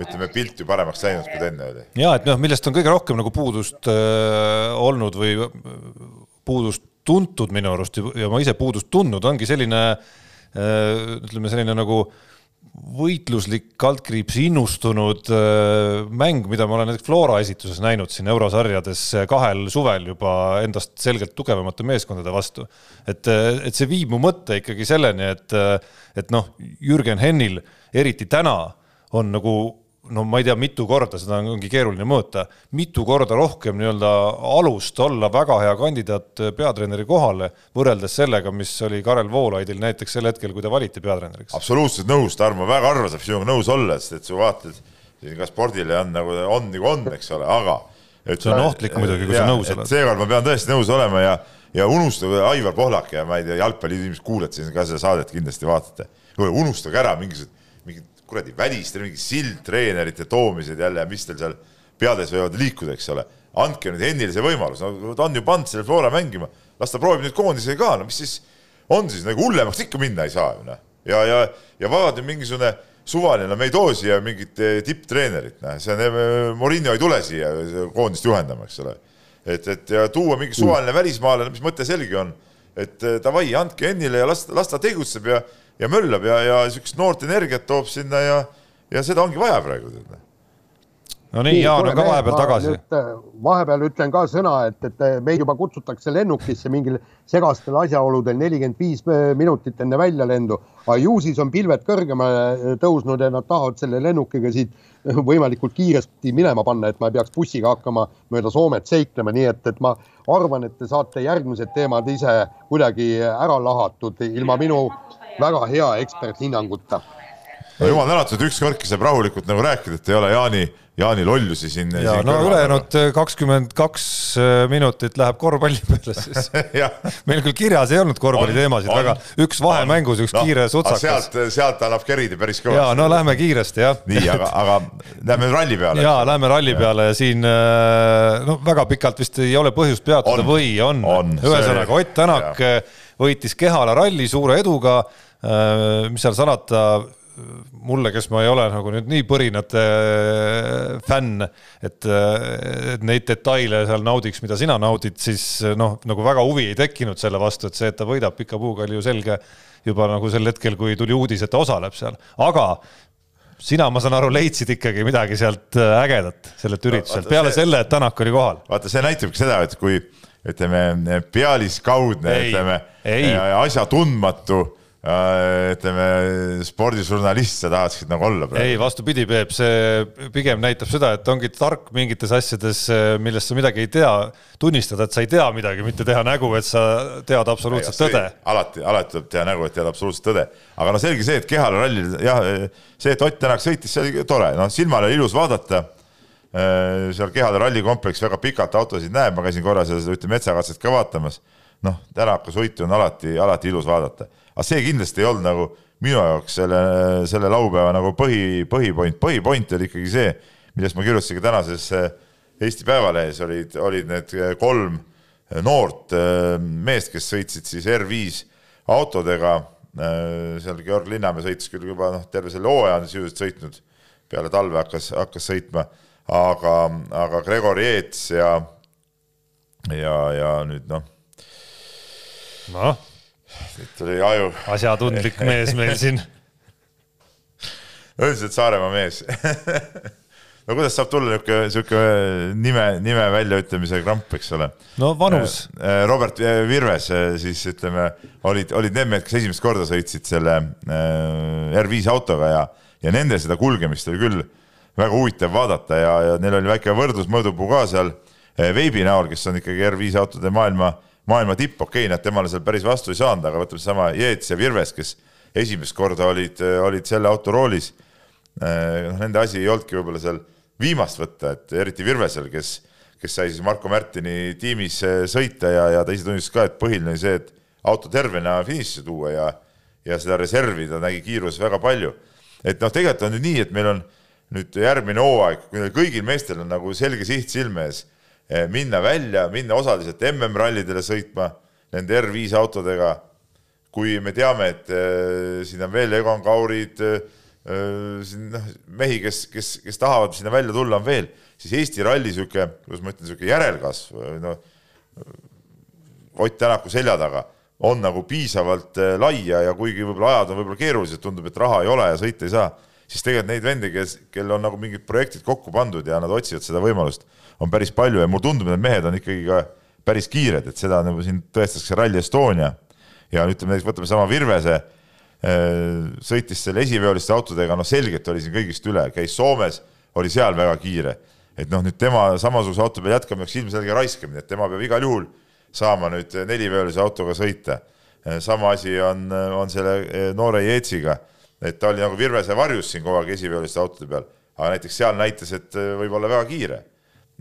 ütleme, pilt ju paremaks läinud, kui ta enne oli. ja et noh, millest on kõige rohkem nagu puudust äh, olnud või puudust tuntud minu arust ja ma ise puudust tundnud, ongi selline äh, ütleme, selline nagu võitluslik, kaldkriips innustunud äh, mäng, mida ma olen näiteks Flora esituses näinud siin eurosarjades kahel suvel juba endast selgelt tugevamate meeskondade vastu. et, et see viib mu mõtte ikkagi selleni, et, et noh, Jürgen Hennil eriti täna on nagu no ma ei tea, mitu korda, seda ongi keeruline mõõta, mitu korda rohkem nii-öelda alust olla väga hea kandidaat peatreeneri kohale, võrreldes sellega, mis oli Karel Voolaidil näiteks sel hetkel, kui ta valiti peatreeneriks. absoluutselt nõus, Tarmo, väga harva saab sinuga nõus olla, sest et su vaated siin ka spordile on nagu on nagu on, eks ole, aga et see on ohtlik muidugi, kui sa nõus oled. seekord ma pean tõesti nõus olema ja, ja unustage Aivar Pohlak ja ma ei tea, jalgpalliinimesed kuulete siin ka seda saadet, kindlasti vaatate. unustage ära mingisugused, kuradi väliste mingi sildtreenerite toomised jälle, mis teil seal peades võivad liikuda, eks ole. andke nüüd Hennile see võimalus, no ta on ju pannud selle Flora mängima, las ta proovib nüüd koondisega ka, no mis siis on siis nagu hullemaks ikka minna ei saa ju noh. ja, ja, ja vaadake mingisugune suvaline, me ei too siia mingit eh, tipptreenerit, noh, see on, eh, Morinho ei tule siia koondist juhendama, eks ole. et, et ja tuua mingi suvaline välismaalane, mis mõte selge on, et eh, davai, andke Hennile ja las, las ta tegutseb ja ja möllab ja, ja niisugust noort energiat toob sinna ja, ja seda ongi vaja praegu. no nii, Jaan on ka vahepeal tagasi. Äh, vahepeal ütlen ka sõna, et, et meid juba kutsutakse lennukisse mingil segastel asjaoludel nelikümmend viis äh, minutit enne väljalendu, aga ju siis on pilved kõrgemale äh, tõusnud ja nad tahavad selle lennukiga siit võimalikult kiiresti minema panna, et ma ei peaks bussiga hakkama mööda Soomet seiklema, nii et, et ma arvan, et te saate järgmised teemad ise kuidagi ära lahatud ilma minu väga hea eksperthinnanguta. no jumal tänatud, ükskordki saab rahulikult nagu rääkida, et ei ole Jaani, Jaani lollusi siin. ja siin no ülejäänud äh, kakskümmend kaks äh, minutit läheb korvpalli peale siis meil küll kirjas ei olnud korvpalliteemasid, aga üks vahemängus, üks no, kiire sutsakas. sealt, sealt annab kerida päris kõvasti. ja no lähme kiiresti jah. nii, aga, aga lähme ralli peale. ja lähme ralli peale ja siin äh, no väga pikalt vist ei ole põhjust peatuda on, või on, on.? ühesõnaga Ott Tänak võitis Kehala ralli suure eduga mis seal salata, mulle, kes ma ei ole nagu nüüd nii põrinate äh, fänn, et, äh, et neid detaile seal naudiks, mida sina naudid, siis noh, nagu väga huvi ei tekkinud selle vastu, et see, et ta võidab pika puuga, oli ju selge juba nagu sel hetkel, kui tuli uudis, et ta osaleb seal, aga sina, ma saan aru, leidsid ikkagi midagi sealt ägedat, sellelt ürituselt, peale see, selle, et Tänak oli kohal. vaata, see näitabki seda, et kui ütleme, pealiskaudne, ütleme, asjatundmatu ütleme, spordižurnalist sa tahaksid nagu olla praegu? ei, vastupidi, Peep, see pigem näitab seda, et ongi tark mingites asjades, millest sa midagi ei tea, tunnistada, et sa ei tea midagi, mitte teha nägu, et sa tead absoluutset ei, tõde. alati, alati tuleb teha nägu, et tead absoluutset tõde. aga no selge see, et Kehale rallil jah, see, et Ott Tänak sõitis, see oli tore, noh, silmale ilus vaadata seal Kehade rallikompleks väga pikalt autosid näeb, ma käisin korra seda, ütleme, metsakatset ka vaatamas. noh, Tänaka sõitu on alati, alati ilus vaadata aga see kindlasti ei olnud nagu minu jaoks selle, selle laupäeva nagu põhi, põhipoint, põhipoint oli ikkagi see, millest ma kirjutasin ka tänases Eesti Päevalehes olid, olid need kolm noort eh, meest, kes sõitsid siis R5 autodega. Eh, seal Georg Linnamäe sõitis küll juba noh, terve selle hooaja on sisuliselt sõitnud, peale talve hakkas, hakkas sõitma, aga, aga Gregor Jeets ja, ja, ja nüüd noh. noh siit tuli aju. asjatundlik mees meil siin. üldiselt Saaremaa mees no kuidas saab tulla niisugune, niisugune nime, nime väljaütlemise kramp, eks ole. no vanus. Äh, Robert Virves siis ütleme, olid, olid need mehed, kes esimest korda sõitsid selle R5 autoga ja, ja nende seda kulgemist oli küll väga huvitav vaadata ja, ja neil oli väike võrdlusmõõdupuu ka seal veebi näol, kes on ikkagi R5 autode maailma, maailma tipp, okei okay,, nad temale seal päris vastu ei saanud, aga võtame sama Jeets ja Virves, kes esimest korda olid, olid selle auto roolis. noh, nende asi ei olnudki võib-olla seal viimast võtta, et eriti Virvesel, kes, kes sai siis Marko Märtini tiimis sõita ja, ja ta ise tunnistas ka, et põhiline oli see, et auto tervena finišisse tuua ja, ja seda reservi ta nägi kiiruses väga palju. et noh, tegelikult on nüüd nii, et meil on nüüd järgmine hooaeg, kõigil meestel on nagu selge siht silme ees minna välja, minna osaliselt MM-rallidele sõitma nende R5 autodega. kui me teame, et äh, siin on veel Egon Kaurid äh,, siin noh, mehi, kes, kes, kes tahavad sinna välja tulla, on veel, siis Eesti ralli sihuke, kuidas ma ütlen, sihuke järelkasv, noh. Ott Tänaku selja taga on nagu piisavalt äh, lai ja, kuigi võib-olla ajad on võib-olla keerulised, tundub, et raha ei ole ja sõita ei saa, siis tegelikult neid vendi, kes, kellel on nagu mingid projektid kokku pandud ja nad otsivad seda võimalust on päris palju ja mulle tundub, et need mehed on ikkagi ka päris kiired, et seda nagu siin tõestas ka Rally Estonia. ja ütleme näiteks, võtame sama Virvese, äh, sõitis selle esiveoliste autodega, no selgelt oli siin kõigist üle, käis Soomes, oli seal väga kiire. et noh, nüüd tema samasuguse auto peal jätkama peaks ilmselge raiskamine, et tema peab igal juhul saama nüüd neliveolise autoga sõita. Äh, sama asi on, on selle äh, noore Jeetsiga, et ta oli nagu Virvese varjus siin kogu aeg esiveoliste autode peal, aga näiteks seal näitas, et võib olla väga kiire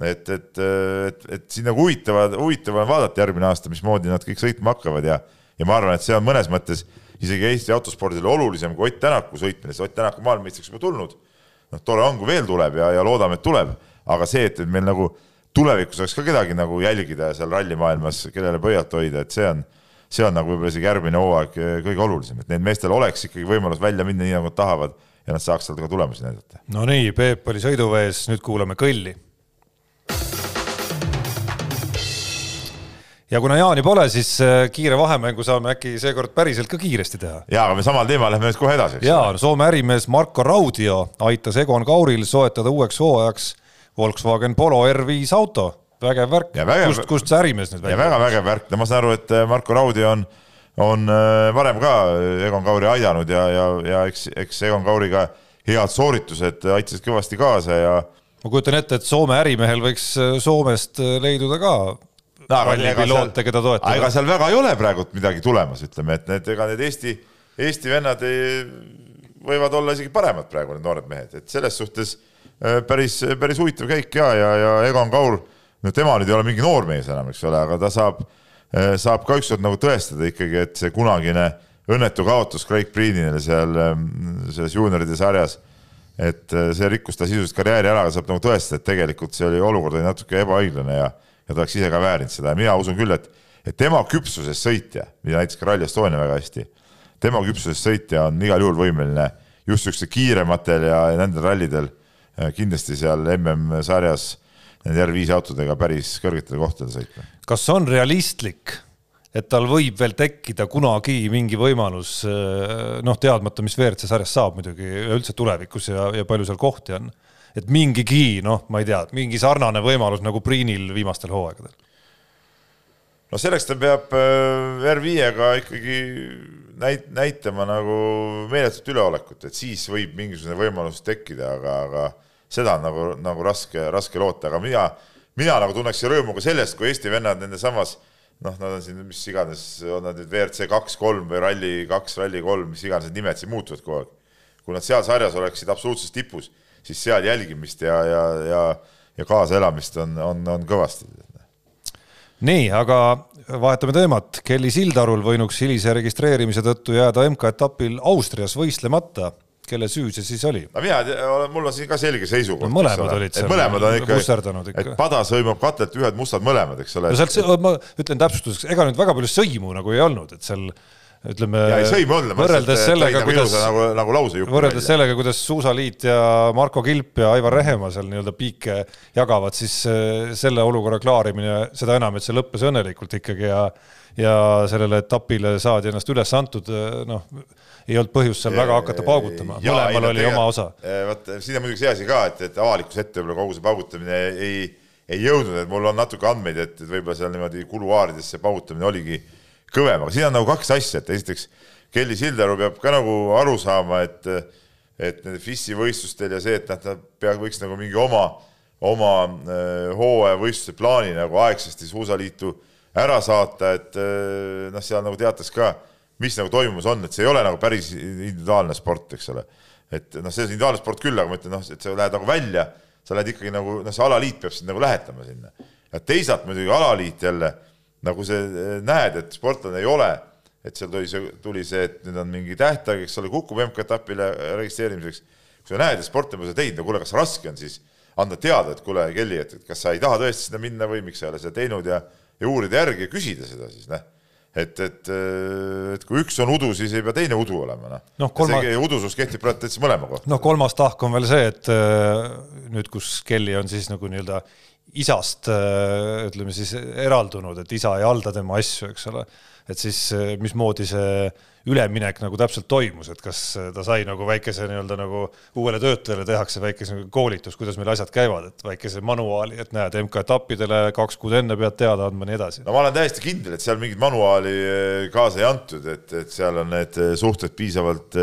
et, et, et, et siin nagu huvitavad, huvitav on vaadata järgmine aasta, mismoodi nad kõik sõitma hakkavad ja, ja ma arvan, et see on mõnes mõttes isegi Eesti autospordile olulisem kui Ott Tänaku sõitmine, sest Ott Tänak on maailmameistriks juba tulnud. noh, tore on, kui veel tuleb ja, ja loodame, et tuleb, aga see, et, et meil nagu tulevikus oleks ka kedagi nagu jälgida seal rallimaailmas, kellele pöialt hoida, et see on, see on nagu võib-olla isegi järgmine hooaeg eh, kõige olulisem, et neil meestel oleks ikkagi võimalus välja minna nii, nagu nad tahavad ja nad saaks sealt ka tulemusi näidata. no nii, Peep oli sõiduvees, nüüd kuulame kõlli ja kuna Jaani pole, siis äh, kiire vahemängu saame äkki seekord päriselt ka kiiresti teha. ja, aga me samal teemal lähme nüüd kohe edasi. ja Soome ärimees Marko Raudio aitas Egon Kauril soetada uueks hooajaks Volkswagen Polo R5 auto. vägev värk, kust, kust see ärimees nüüd välja? väga vägev värk, no ma saan aru, et äh, Marko Raudio on, on äh, varem ka Egon Kauri aidanud ja, ja, ja eks, eks Egon Kauri ka head sooritused aitasid kõvasti kaasa ja ma kujutan ette, et Soome ärimehel võiks Soomest leiduda ka no, rallipiloote, keda toetada. ega seal väga ei ole praegult midagi tulemas, ütleme, et need, ega need Eesti, Eesti vennad ei, võivad olla isegi paremad praegu, need noored mehed, et selles suhtes äh, päris, päris huvitav käik ja, ja, ja Egon Kaur, no tema nüüd ei ole mingi noor mees enam, eks ole, aga ta saab, äh, saab ka ükskord nagu tõestada ikkagi, et see kunagine õnnetu kaotus Craig Breenile seal ähm, selles juunioride sarjas, et äh, see rikkus ta sisuliselt karjääri ära, saab nagu tõestada, et tegelikult see oli olukord oli natuke ebaõiglane ja ja ta oleks ise ka väärinud seda ja mina usun küll, et, et tema küpsuses sõitja, mida näitas ka Rally Estonia väga hästi, tema küpsuses sõitja on igal juhul võimeline just niisugustel kiirematel ja nendel rallidel äh, kindlasti seal MM-sarjas nende R5 autodega päris kõrgetele kohtadele sõitma. kas on realistlik, et tal võib veel tekkida kunagi mingi võimalus, äh, noh, teadmata, mis WRC sarjas saab muidugi üldse tulevikus ja, ja palju seal kohti on et mingigi noh, ma ei tea, mingi sarnane võimalus nagu Priinil viimastel hooaegadel? no selleks ta peab äh, R5-ga ikkagi näit-, näitama nagu meeletut üleolekut, et siis võib mingisugune võimalus tekkida, aga, aga seda on nagu, nagu raske, raske loota, aga mina, mina nagu tunneksin rõõmu ka sellest, kui Eesti vennad nende samas noh, nad on siin mis iganes, on nad nüüd WRC kaks, kolm või Rally kaks, Rally kolm, mis iganes need nimed siin muutuvad kogu aeg. kui nad seal sarjas oleksid absoluutses tipus siis seal jälgimist ja, ja, ja, ja kaasaelamist on, on, on kõvasti. nii, aga vahetame teemat. Kelly Sildarul võinuks hilise registreerimise tõttu jääda MK-etapil Austrias võistlemata kelle süü see siis oli? no mina, mul on siin ka selge seisukoht no,. mõlemad olid seal. mõlemad on ikka, ikka., et padas hõimab katelt ühed mustad mõlemad, eks ole. no sealt, ma ütlen täpsustuseks, ega nüüd väga palju sõimu nagu ei olnud, et seal ütleme. võrreldes sellega, kuidas nagu, nagu lausejupp. võrreldes sellega, kuidas Suusaliit ja Marko Kilp ja Aivar Rehemaa seal nii-öelda piike jagavad, siis äh, selle olukorra klaarimine, seda enam, et see lõppes õnnelikult ikkagi ja ja sellele etapile saadi ennast üles antud, äh, noh, ei olnud põhjust seal väga hakata paugutama, mõlemal oli oma osa. vot siin on muidugi see asi ka, et, et avalikkuse ette võib-olla kogu see paugutamine ei, ei jõudnud, et mul on natuke andmeid, et, et võib-olla seal niimoodi kuluaarides see paugutamine oligi kõvem, aga siin on nagu kaks asja, et esiteks Kelly Sildaru peab ka nagu aru saama, et et nende FIS-i võistlustel ja see, et nad, nad pea, võiks nagu mingi oma, oma äh, hooajavõistluse plaani nagu aegsasti Suusaliitu ära saata, et äh, noh, seal nagu teatas ka, mis nagu toimumas on, et see ei ole nagu päris individuaalne sport, eks ole. et noh, see on individuaalne sport küll, aga ma ütlen, noh, et sa lähed nagu välja, sa lähed ikkagi nagu, noh, see alaliit peab sind nagu lähetama sinna. teisalt muidugi alaliit jälle nagu sa eh, näed, et sportlane ei ole, et seal tuli see, tuli see, et nüüd on mingi tähtaeg, eks ole, kukub MK-etapile registreerimiseks. kui sa näed, et sportlane pole seda teinud, no kuule, kas raske on siis anda teada, et kuule, Kelly, et kas sa ei taha tõesti sinna minna või miks sa ei ole seda teinud ja, ja uurida järgi ja küsida seda siis, noh et, et, et kui üks on udu, siis ei pea teine udu olema, noh no, kolma.... udusus kehtib praegu täitsa mõlema kohta. noh, kolmas tahk on veel see, et äh, nüüd, kus Kelly on siis nagu nii-öelda isast äh, ütleme siis eraldunud, et isa ei halda tema asju, eks ole. et siis äh, mismoodi see üleminek nagu täpselt toimus, et kas äh, ta sai nagu väikese nii-öelda nagu uuele töötajale tehakse väikese koolitus, kuidas meil asjad käivad, et väikese manuaali, et näed, MK-etappidele kaks kuud enne pead teada andma, nii edasi. no ma olen täiesti kindel, et seal mingit manuaali kaasa ei antud, et, et seal on need suhted piisavalt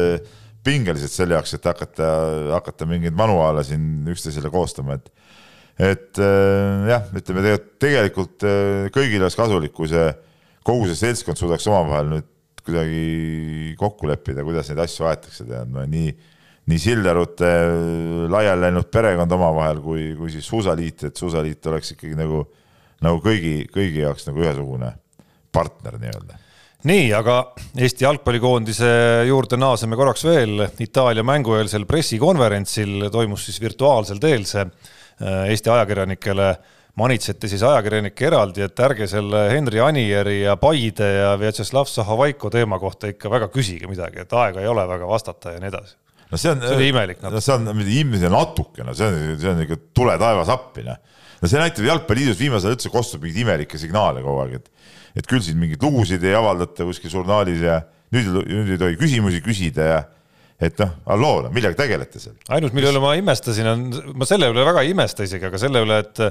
pingelised selle jaoks, et hakata, hakata mingeid manuaale siin üksteisele koostama, et et äh, jah, ütleme tegelikult, äh, kõigile oleks kasulik, kui see kogu see seltskond suudaks omavahel nüüd kuidagi kokku leppida, kuidas neid asju aetakse, tead, no nii, nii Sildarute äh, laiali läinud perekond omavahel kui, kui siis suusaliit, et suusaliit oleks ikkagi nagu, nagu kõigi, kõigi jaoks nagu ühesugune partner nii-öelda nii, aga Eesti jalgpallikoondise juurde naaseme korraks veel. Itaalia mängueelsel pressikonverentsil toimus siis virtuaalsel teel see Eesti ajakirjanikele manitseti siis ajakirjanikke eraldi, et ärge selle Henri Anieri ja Paide ja Vjatšeslav Zahovaiko teema kohta ikka väga küsige midagi, et aega ei ole väga vastata ja nii edasi. no see on, see oli imelik no.. no see on ilmselt natuke, no see on, see on ikka tule taevas appi, noh. no see näitab Jalgpalliliidus viimasel ajal üldse kostab mingeid imelikke signaale kogu aeg, et et küll siin mingeid lugusid ei avaldata kuskil žurnaalis ja nüüd, nüüd ei tohi küsimusi küsida ja et noh, halloo, millega tegelete seal? ainus, mille üle ma imestasin, on, ma selle üle väga ei imesta isegi, aga selle üle, et,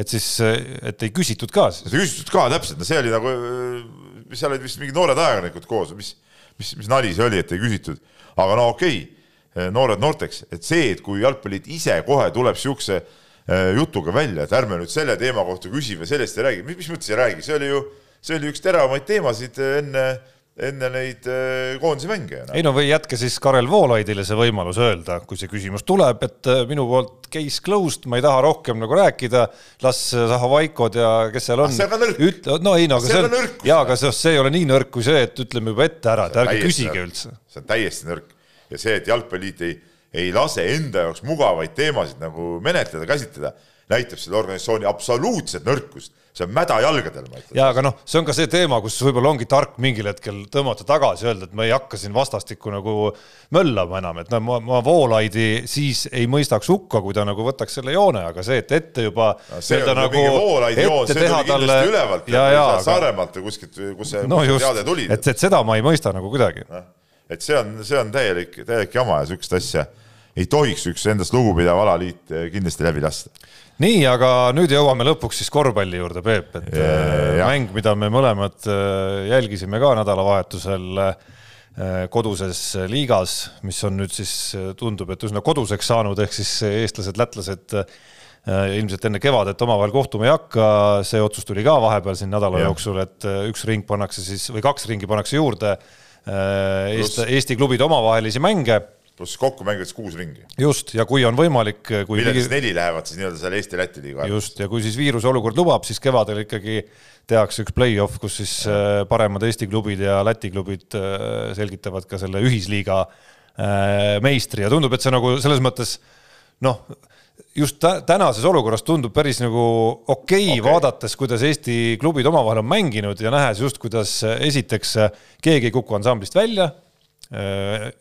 et siis, et ei küsitud ka siis. ei küsitud ka täpselt, no see oli nagu, seal olid vist mingid noored ajakirjanikud koos, mis, mis, mis nali see oli, et ei küsitud, aga no okei okay,, noored noorteks, et see, et kui jalgpalliliit ise kohe tuleb siukse eh, jutuga välja, et ärme nüüd selle teema kohta küsi või sellest ei räägi, mis, mis mõttes ei räägi, see oli ju, see oli üks teravamaid teemasid enne enne neid äh, koondise mänge. ei no või jätke siis Karel Voolaidile see võimalus öelda, kui see küsimus tuleb, et äh, minu poolt case closed, ma ei taha rohkem nagu rääkida, las Zahhovaikod ja kes seal on. see on ütle, no ei no aga see on, jaa, aga see, see ei ole nii nõrk kui see, et ütleme juba ette ära, et ärge küsige nõrk. üldse. see on täiesti nõrk ja see, et Jalgpalliliit ei, ei lase enda jaoks mugavaid teemasid nagu menetleda, käsitleda, näitab selle organisatsiooni absoluutset nõrkust see on mäda jalgadel, ma ütlen. ja aga noh, see on ka see teema, kus võib-olla ongi tark mingil hetkel tõmmata tagasi, öelda, et ma ei hakka siin vastastikku nagu möllama enam, et no ma, ma Voolaidi siis ei mõistaks hukka, kui ta nagu võtaks selle joone, aga see, et ette juba no,. see on nagu Voolaidi joon, see tuli kindlasti ülevalt, Saaremaalt või kuskilt, kus see no just, teade tuli. et, et seda ma ei mõista nagu kuidagi. et see on, see on täielik, täielik jama ja sihukest asja ei tohiks üks endast lugupidav alaliit kindlasti läbi lasta. Nii, aga nüüd jõuame lõpuks siis korvpalli juurde, Peep, et ja, äh, mäng, mida me mõlemad äh, jälgisime ka nädalavahetusel koduses liigas, mis on nüüd siis tundub, et üsna koduseks saanud, ehk siis eestlased, lätlased ilmselt enne kevadet omavahel kohtuma ei hakka, see otsus tuli ka vahepeal siin nädala ja. jooksul, et üks ring pannakse siis või kaks ringi pannakse juurde Eesti, Eesti klubide omavahelisi mänge pluss kokku mängitakse kuus ringi. just, ja kui on võimalik kui millega siis neli lähevad siis nii-öelda seal Eesti-Läti liiga just, ja kui siis viiruse olukord lubab, siis kevadel ikkagi tehakse üks play-off, kus siis. Äh, paremad Eesti klubid ja Läti klubid äh, selgitavad ka selle ühisliiga äh, meistri ja tundub, et see nagu selles mõttes noh, just tänases olukorras tundub päris nagu okei okay, okay. vaadates, kuidas Eesti klubid omavahel on mänginud ja nähes just, kuidas esiteks keegi ei kuku ansamblist välja.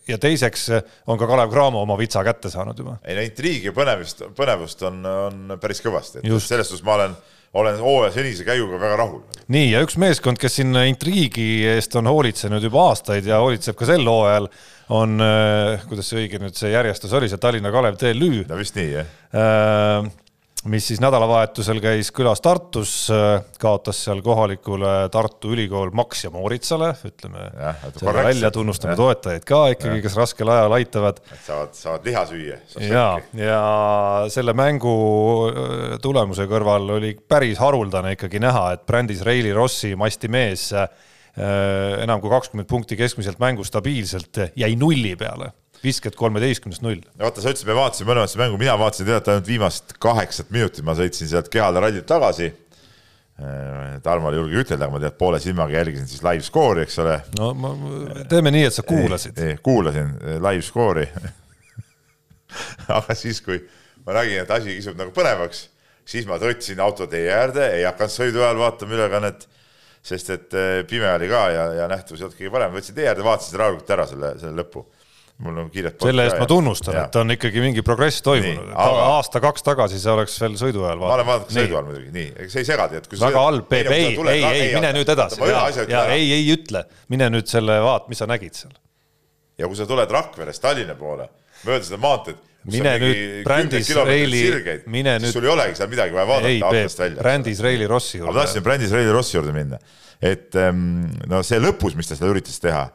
Ja teiseks on ka Kalev Cramo oma vitsa kätte saanud juba. ei no intriigi ja põnevust, põnevust on, on päris kõvasti, et just. selles suhtes ma olen olen hooaja senise käiguga väga rahul. nii, ja üks meeskond, kes siin intriigi eest on hoolitsenud juba aastaid ja hoolitseb ka sel hooajal, on, äh, kuidas see õige nüüd see järjestus oli, see Tallinna Kalev TLÜ. no vist nii, jah äh, mis siis nädalavahetusel käis külas Tartus, kaotas seal kohalikule Tartu Ülikool Max ja Mooritsale, ütleme välja, tunnustame toetajaid ka ikkagi, kes raskel ajal aitavad. saavad, saavad liha süüa. ja, ja selle mängu äh, tulemuse kõrval oli päris haruldane ikkagi näha, et brändis Reili Rossi masti mees äh, enam kui kakskümmend punkti keskmiselt mängu stabiilselt jäi nulli peale viskad kolmeteistkümnest null. vaata, sa ütlesid, me vaatasime mõlemat seda mängu, mina vaatasin tegelikult ainult viimast kaheksat minutit, ma sõitsin sealt kehade rallilt tagasi. Äh, Tarmo ei julge ütelda, aga ma tead poole silmaga jälgisin siis live skoori, eks ole. no ma, teeme nii, et sa kuulasid. kuulasin äh, live skoori aga siis, kui ma nägin, et asi kisub nagu põnevaks, siis ma tõtsin auto tee äärde, ei hakanud sõidu ajal vaatama ülekannet, sest et äh, pime oli ka ja, ja nähtavus ei olnud kõige parem, võtsin tee äärde, vaatasin rahulikult ära selle, selle lõpu mul on kiired selle eest ma tunnustan, et on ikkagi mingi progress toimunud, et aga... aasta-kaks tagasi see oleks veel sõidu ajal vaadanud. ma olen vaadanud sõidu ajal muidugi, nii, ega see ei et kui väga halb, Peep, ei, ei, ei, mine nüüd edasi, ei, ei ütle, mine nüüd selle vaat, mis sa nägid seal. ja kui sa tuled Rakverest Tallinna poole, mööda seda maanteed, mine nüüd Brändis Reili, mine nüüd. sul ei olegi seal midagi vaja vaadata aknast välja. Brändis Reili Rossi juurde. ma tahtsin Brändis Reili Rossi juurde minna, et ehm, no see lõpus, mis ta seda üritas teha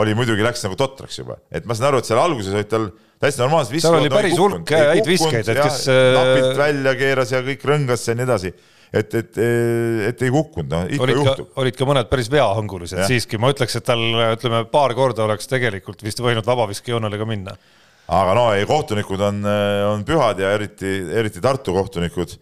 oli muidugi, läks nagu totraks juba, et ma saan aru, et seal alguses olid tal täiesti normaalsed viskajad. seal oli päris hulk häid viskeid, et kes. napilt välja keeras ja kõik rõngas ja nii edasi et, et, et ei kukkunud, noh ikka olid juhtub. olid ka mõned päris veahõngulised siiski, ma ütleks, et tal ütleme, paar korda oleks tegelikult vist võinud vabaviskejoonele ka minna. aga no ei, kohtunikud on, on pühad ja eriti, eriti Tartu kohtunikud,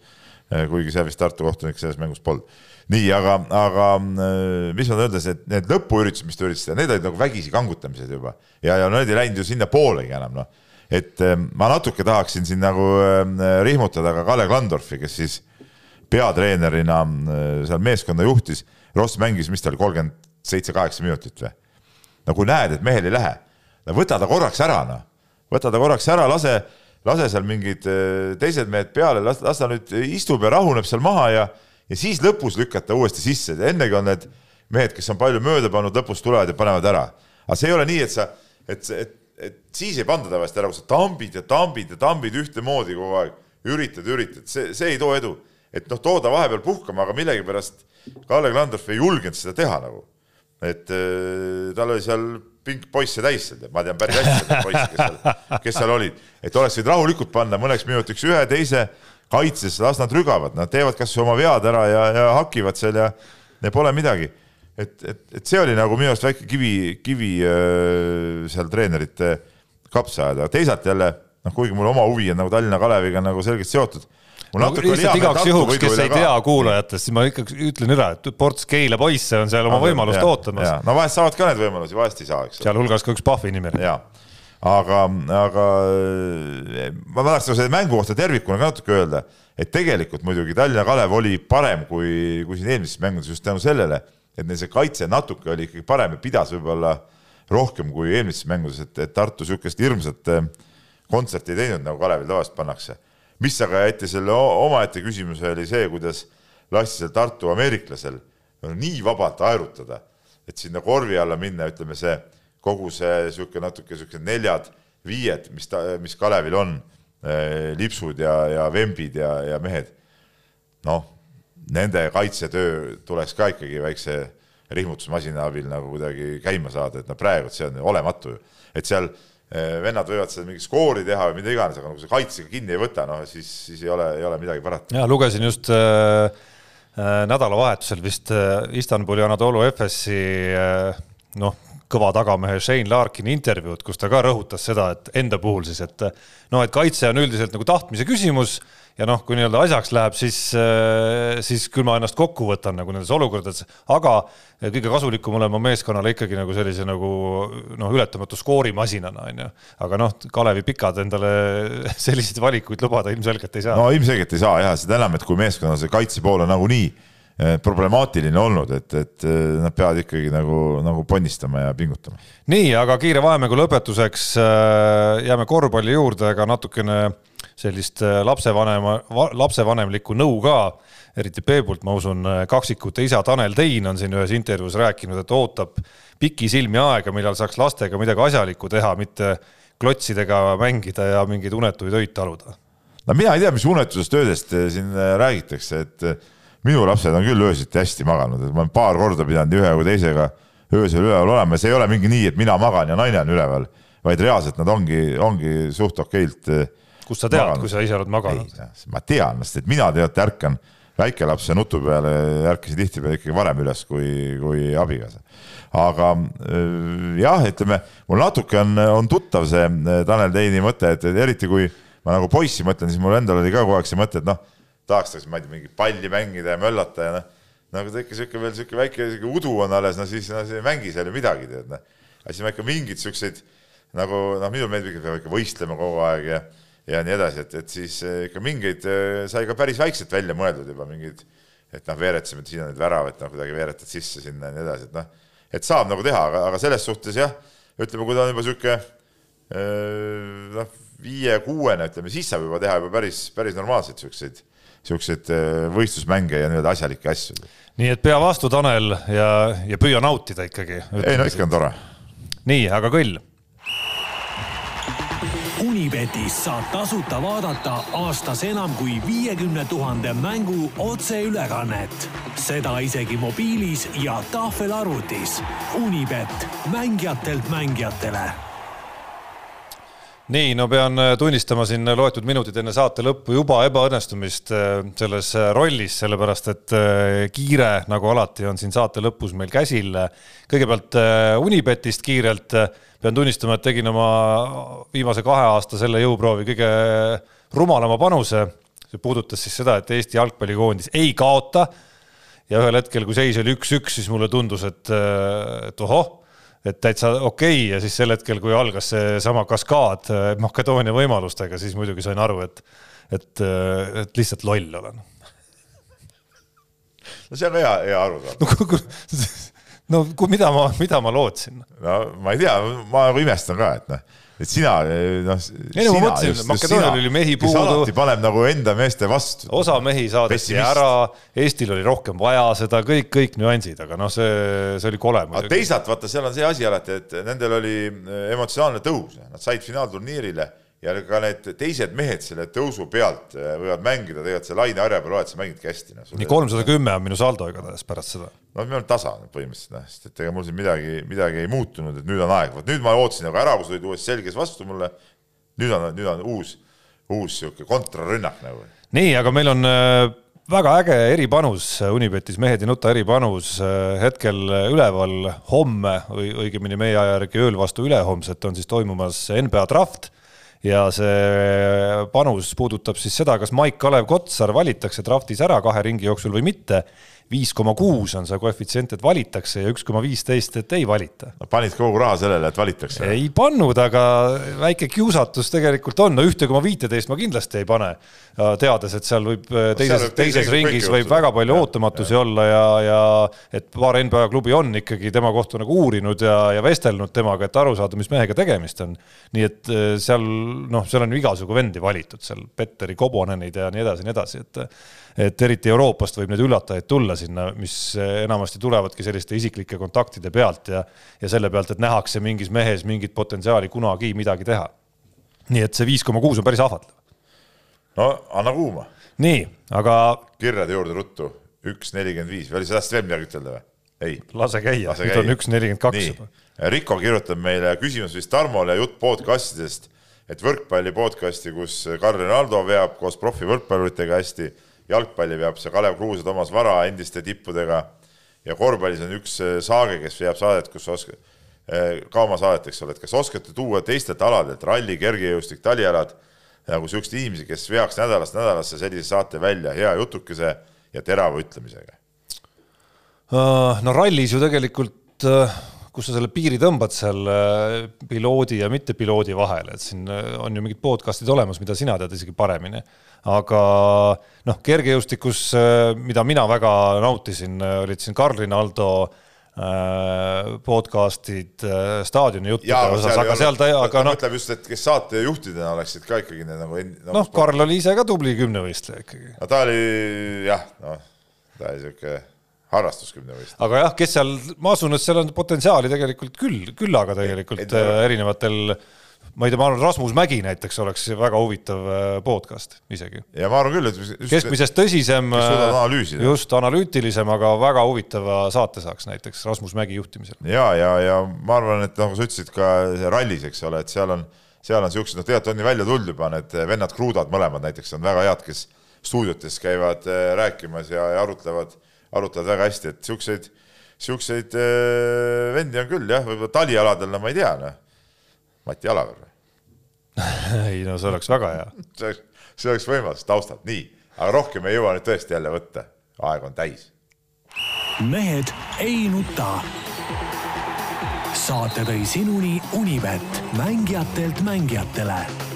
kuigi seal vist Tartu kohtunik selles mängus polnud nii, aga, aga äh, mis ma öelda, et need lõpuüritused, mis ta üritas teha, need olid nagu vägisi kangutamised juba ja, ja need ei läinud ju sinnapoolegi enam noh. et äh, ma natuke tahaksin siin nagu äh, rihmutada ka Kalle Klandorfi, kes siis peatreenerina seal meeskonda juhtis. Ross mängis, mis ta oli, kolmkümmend seitse, kaheksa minutit või? no kui näed, et mehel ei lähe, no võta ta korraks ära, noh, võta ta korraks ära, lase, lase seal mingid teised mehed peale, las, las ta nüüd istub ja rahuneb seal maha ja ja siis lõpus lükata uuesti sisse, ennegi on need mehed, kes on palju mööda pannud, lõpus tulevad ja panevad ära. aga see ei ole nii, et sa, et, et, et siis ei panda tavaliselt ära, kui sa tambid ja tambid ja tambid ühtemoodi kogu aeg, üritad, üritad, see, see ei too edu. et noh, tooda vahepeal puhkama, aga millegipärast Kalle Klandorf ei julgenud seda teha nagu. et äh, tal oli seal pink poisse täis, ma tean päris hästi neid poisse, kes seal, kes seal olid, et oleks võinud rahulikult panna mõneks minutiks ühe, teise kaitses, las nad rügavad, nad teevad kasvõi oma vead ära ja, ja hakivad seal ja, ja pole midagi. et, et, et see oli nagu minu arust väike kivi, kivi seal treenerite kapsa ajada, teisalt jälle noh, kuigi mul oma huvi on nagu Tallinna Kaleviga nagu selgelt seotud no, lihtsalt igaks juhuks, kes ei tea kuulajatest, siis ma ikkagi ütlen ära, et ports Keila poisse on seal oma no, võimalust ja, ootamas. no vahest saavad ka need võimalusi, vahest ei saa, eks. sealhulgas ka üks Pahvi nimi. jaa aga, aga ma tahaks selle mängu kohta tervikuna ka natuke öelda, et tegelikult muidugi Tallinna Kalev oli parem kui, kui siin eelmistes mängudes just tänu sellele, et neil see kaitse natuke oli ikkagi parem ja pidas võib-olla rohkem kui eelmistes mängudes, et, et Tartu niisugust hirmsat eh, kontserti ei teinud, nagu Kalevil tavaliselt pannakse. mis aga jäeti selle omaette küsimuse, oli see, kuidas lasti seal Tartu ameeriklasel nii vabalt aerutada, et sinna korvi alla minna, ütleme see kogu see niisugune natuke niisugused neljad, viied, mis ta, mis Kalevil on, eh, lipsud ja, ja vembid ja, ja mehed, noh, nende kaitsetöö tuleks ka ikkagi väikse rihmutusmasina abil nagu kuidagi käima saada, et no praegu see on olematu ju, et seal eh, vennad võivad seal mingit skoori teha või mida iganes, aga kui sa kaitsega kinni ei võta, noh siis, siis ei ole, ei ole midagi parata. ja lugesin just äh, nädalavahetusel vist äh, Istanbuli Anatolu Efesi äh, noh, kõva tagamehe Shane Larkini intervjuud, kus ta ka rõhutas seda, et enda puhul siis, et noh, et kaitse on üldiselt nagu tahtmise küsimus ja noh, kui nii-öelda asjaks läheb, siis, äh, siis küll ma ennast kokku võtan nagu nendes olukordades, aga kõige kasulikum olen ma meeskonnale ikkagi nagu sellise nagu noh, ületamatu skoorimasinana on ju. aga noh, Kalevi pikad endale selliseid valikuid lubada ilmselgelt ei saa. no ilmselgelt ei saa jah, seda enam, et kui meeskonna see kaitse pool on nagunii Eh, problemaatiline olnud, et, et eh, nad peavad ikkagi nagu, nagu ponnistama ja pingutama. nii, aga kiire vahemängu lõpetuseks eh, jääme korvpalli juurde, aga natukene sellist lapsevanema, lapsevanemlikku nõu ka, eriti Peebult, ma usun, kaksikute isa Tanel Tein on siin ühes intervjuus rääkinud, et ootab pikisilmi aega, millal saaks lastega midagi asjalikku teha, mitte klotsidega mängida ja mingeid unetuid öid taluda. no mina ei tea, mis unetusest, öödest siin räägitakse, et minu lapsed on küll öösiti hästi maganud, et ma olen paar korda pidanud ühe või teisega öösel üleval olema ja see ei ole mingi nii, et mina magan ja naine on üleval, vaid reaalselt nad ongi, ongi suht okeilt. Eh, kust sa tead, kui sa ise oled maganud? ma tean, sest et mina tead ärkan väikelapse nutu peale, ärkasin tihtipeale ikkagi varem üles kui, kui abikaasa. aga eh, jah, ütleme mul natuke on, on tuttav see eh, Tanel Teini mõte, et eriti kui ma nagu poissi mõtlen, siis mul endal oli ka kogu aeg see mõte, et noh tahaks, ma ei tea, mingit palli mängida ja möllata ja noh, nagu ta ikka sihuke veel sihuke väike sihuke udu on alles, no siis no, ei mängi seal ju midagi, tead noh. aga siis ma ikka mingeid siukseid nagu noh, minul meeldib ikka, ikka võistlema kogu aeg ja, ja nii edasi, et, et siis eh, ikka mingeid eh, sai ka päris väikselt välja mõeldud juba mingeid, et noh, veeretasime, et siin on need väravad, noh, kuidagi veeretad sisse sinna ja nii edasi, et noh, et saab nagu teha, aga, aga selles suhtes jah, ütleme, kui ta on juba sihuke eh, noh, viie-kuuene, ütleme, siis saab juba teha juba päris, päris normaalseid siukseid siukseid äh, võistlusmänge ja nii-öelda asjalikke asju. nii et pea vastu, Tanel, ja, ja püüa nautida ikkagi. ei no ikka on tore. nii, aga kõll. Unibetis saab tasuta vaadata aastas enam kui viiekümne tuhande mängu otseülekannet. seda isegi mobiilis ja tahvelarvutis. Unibet, mängijatelt mängijatele nii, no pean äh, tunnistama siin loetud minutid enne saate lõppu juba ebaõnnestumist äh, selles äh, rollis, sellepärast et kiire, nagu alati, on siin saate lõpus meil käsil. kõigepealt Unibetist kiirelt pean tunnistama, et tegin oma viimase kahe aasta selle jõuproovi kõige rumalama panuse. see puudutas siis seda, et Eesti jalgpallikoondis ei kaota. ja ühel hetkel, kui seis oli üks-üks, siis mulle tundus, et, et ohoh et täitsa okei okay. ja siis sel hetkel, kui algas seesama kaskaad Makedoonia võimalustega, siis muidugi sain aru, et, et, äh, et lihtsalt loll olen. no see on hea, hea arusaam. no, no mida ma, mida ma lootsin? no ma ei tea, ma nagu imestan ka, et noh et sina, noh. ei no ma mõtlesin, Makedoonial oli mehi puudu. alati paneb nagu enda meeste vastu. osa mehi saadeti ära, Eestil oli rohkem vaja seda, kõik, kõik nüansid, aga noh, see, see oli kole. aga teisalt vaata, seal on see asi alati, et nendel oli emotsionaalne tõus, nad said finaalturniirile ja ka need teised mehed selle tõusu pealt äh, võivad mängida tegelikult see Laine harja peal, oled sa mängidki hästi no,. nii kolmsada kümme on minu saldo igatahes pärast seda. no me oleme tasa põhimõtteliselt noh, sest et ega mul siin midagi, midagi ei muutunud, et nüüd on aeg, vot nüüd ma ootasin nagu ära, kui sa tulid uuesti selges vastu mulle. nüüd on, nüüd on uus, uus sihuke kontrarünnak nagu. nii, aga meil on äh, väga äge eripanus Unibetis, mehed ei nuta eripanus äh, hetkel üleval homme või õigemini meie aja järgi ööl vastu ülehomset on siis toimumas NBA draft ja see panus puudutab siis seda, kas Maik-Kalev Kotsar valitakse draftis ära kahe ringi jooksul või mitte viis koma kuus on see koefitsient, et valitakse ja üks koma viisteist, et ei valita. panid kogu raha sellele, et valitakse? ei pannud, aga väike kiusatus tegelikult on, no ühte koma viiteist ma kindlasti ei pane, teades, et seal võib no, teises, teises ringis võib väga palju ja, ootamatusi ja. olla ja, ja et paar NBA klubi on ikkagi tema kohta nagu uurinud ja, ja vestelnud temaga, et aru saada, mis mehega tegemist on. nii et eh, seal noh, seal on ju igasugu vendi valitud seal, Petteri Kobonenid ja nii edasi, nii edasi, et et eriti Euroopast võib neid üllatajaid tulla sinna, mis enamasti tulevadki selliste isiklike kontaktide pealt ja, ja selle pealt, et nähakse mingis mehes mingit potentsiaali kunagi midagi teha. nii et see viis koma kuus on päris ahvatlev. no anna kuuma. nii, aga. kirjade juurde ruttu, üks nelikümmend viis oli sa tahtsid veel midagi ütelda või? ei. lase käia, nüüd on üks nelikümmend kaks juba. Riko kirjutab meile küsimus vist Tarmole jutt podcastidest, et võrkpalli podcasti, kus Karl Ronaldo veab koos profivõrkpalluritega hästi jalgpalli veab see Kalev Kruus ja Toomas Vara endiste tippudega ja korvpallis on üks äh, saage, kes veab saadet, kus oskad, ka oma saadet, eks ole, et kas oskate tuua teistelt aladelt, ralli, kergejõustik, talialad, nagu siukseid inimesi, kes veaks nädalast nädalasse sellise saate välja hea jutukese ja terava ütlemisega? no rallis ju tegelikult kus sa selle piiri tõmbad seal piloodi ja mittepiloodi vahele, et siin on ju mingid podcast'id olemas, mida sina tead isegi paremini aga noh, kergejõustikus, äh, mida mina väga nautisin, äh, olid siin Karl Rinaldo äh, podcast'id staadioni juttude osas, aga seal ta, aga noh. mõtleb just, et kes saatejuhtidena oleksid ka ikkagi need nagu, nagu. noh, Karl oli ise ka tubli kümnevõistleja ikkagi. no ta oli jah, noh, ta oli sihuke harrastuskümnevõistleja. aga jah, kes seal, ma usun, et seal on potentsiaali tegelikult küll, küllaga tegelikult et, et, erinevatel äh, ma ei tea, ma arvan, Rasmus Mägi näiteks oleks väga huvitav äh, podcast isegi. ja ma arvan küll, et keskmisest tõsisem, äh, just analüütilisem, aga väga huvitava saate saaks näiteks Rasmus Mägi juhtimisel. ja, ja, ja ma arvan, et nagu sa ütlesid ka rallis, eks ole, et seal on, seal on siuksed, noh, tegelikult on ju välja tulnud juba need vennad Krudad mõlemad näiteks on väga head, kes stuudiotes käivad äh, rääkimas ja, ja arutlevad, arutlevad väga hästi, et siukseid, siukseid vendi on küll jah, võib-olla talialadel, no ma ei tea, noh Mati Alaver või? ei no see oleks väga hea. see oleks, see oleks võimalus taustalt, nii, aga rohkem ei jõua nüüd tõesti jälle võtta, aeg on täis. mehed ei nuta. saate tõi sinuni Unibet, mängijatelt mängijatele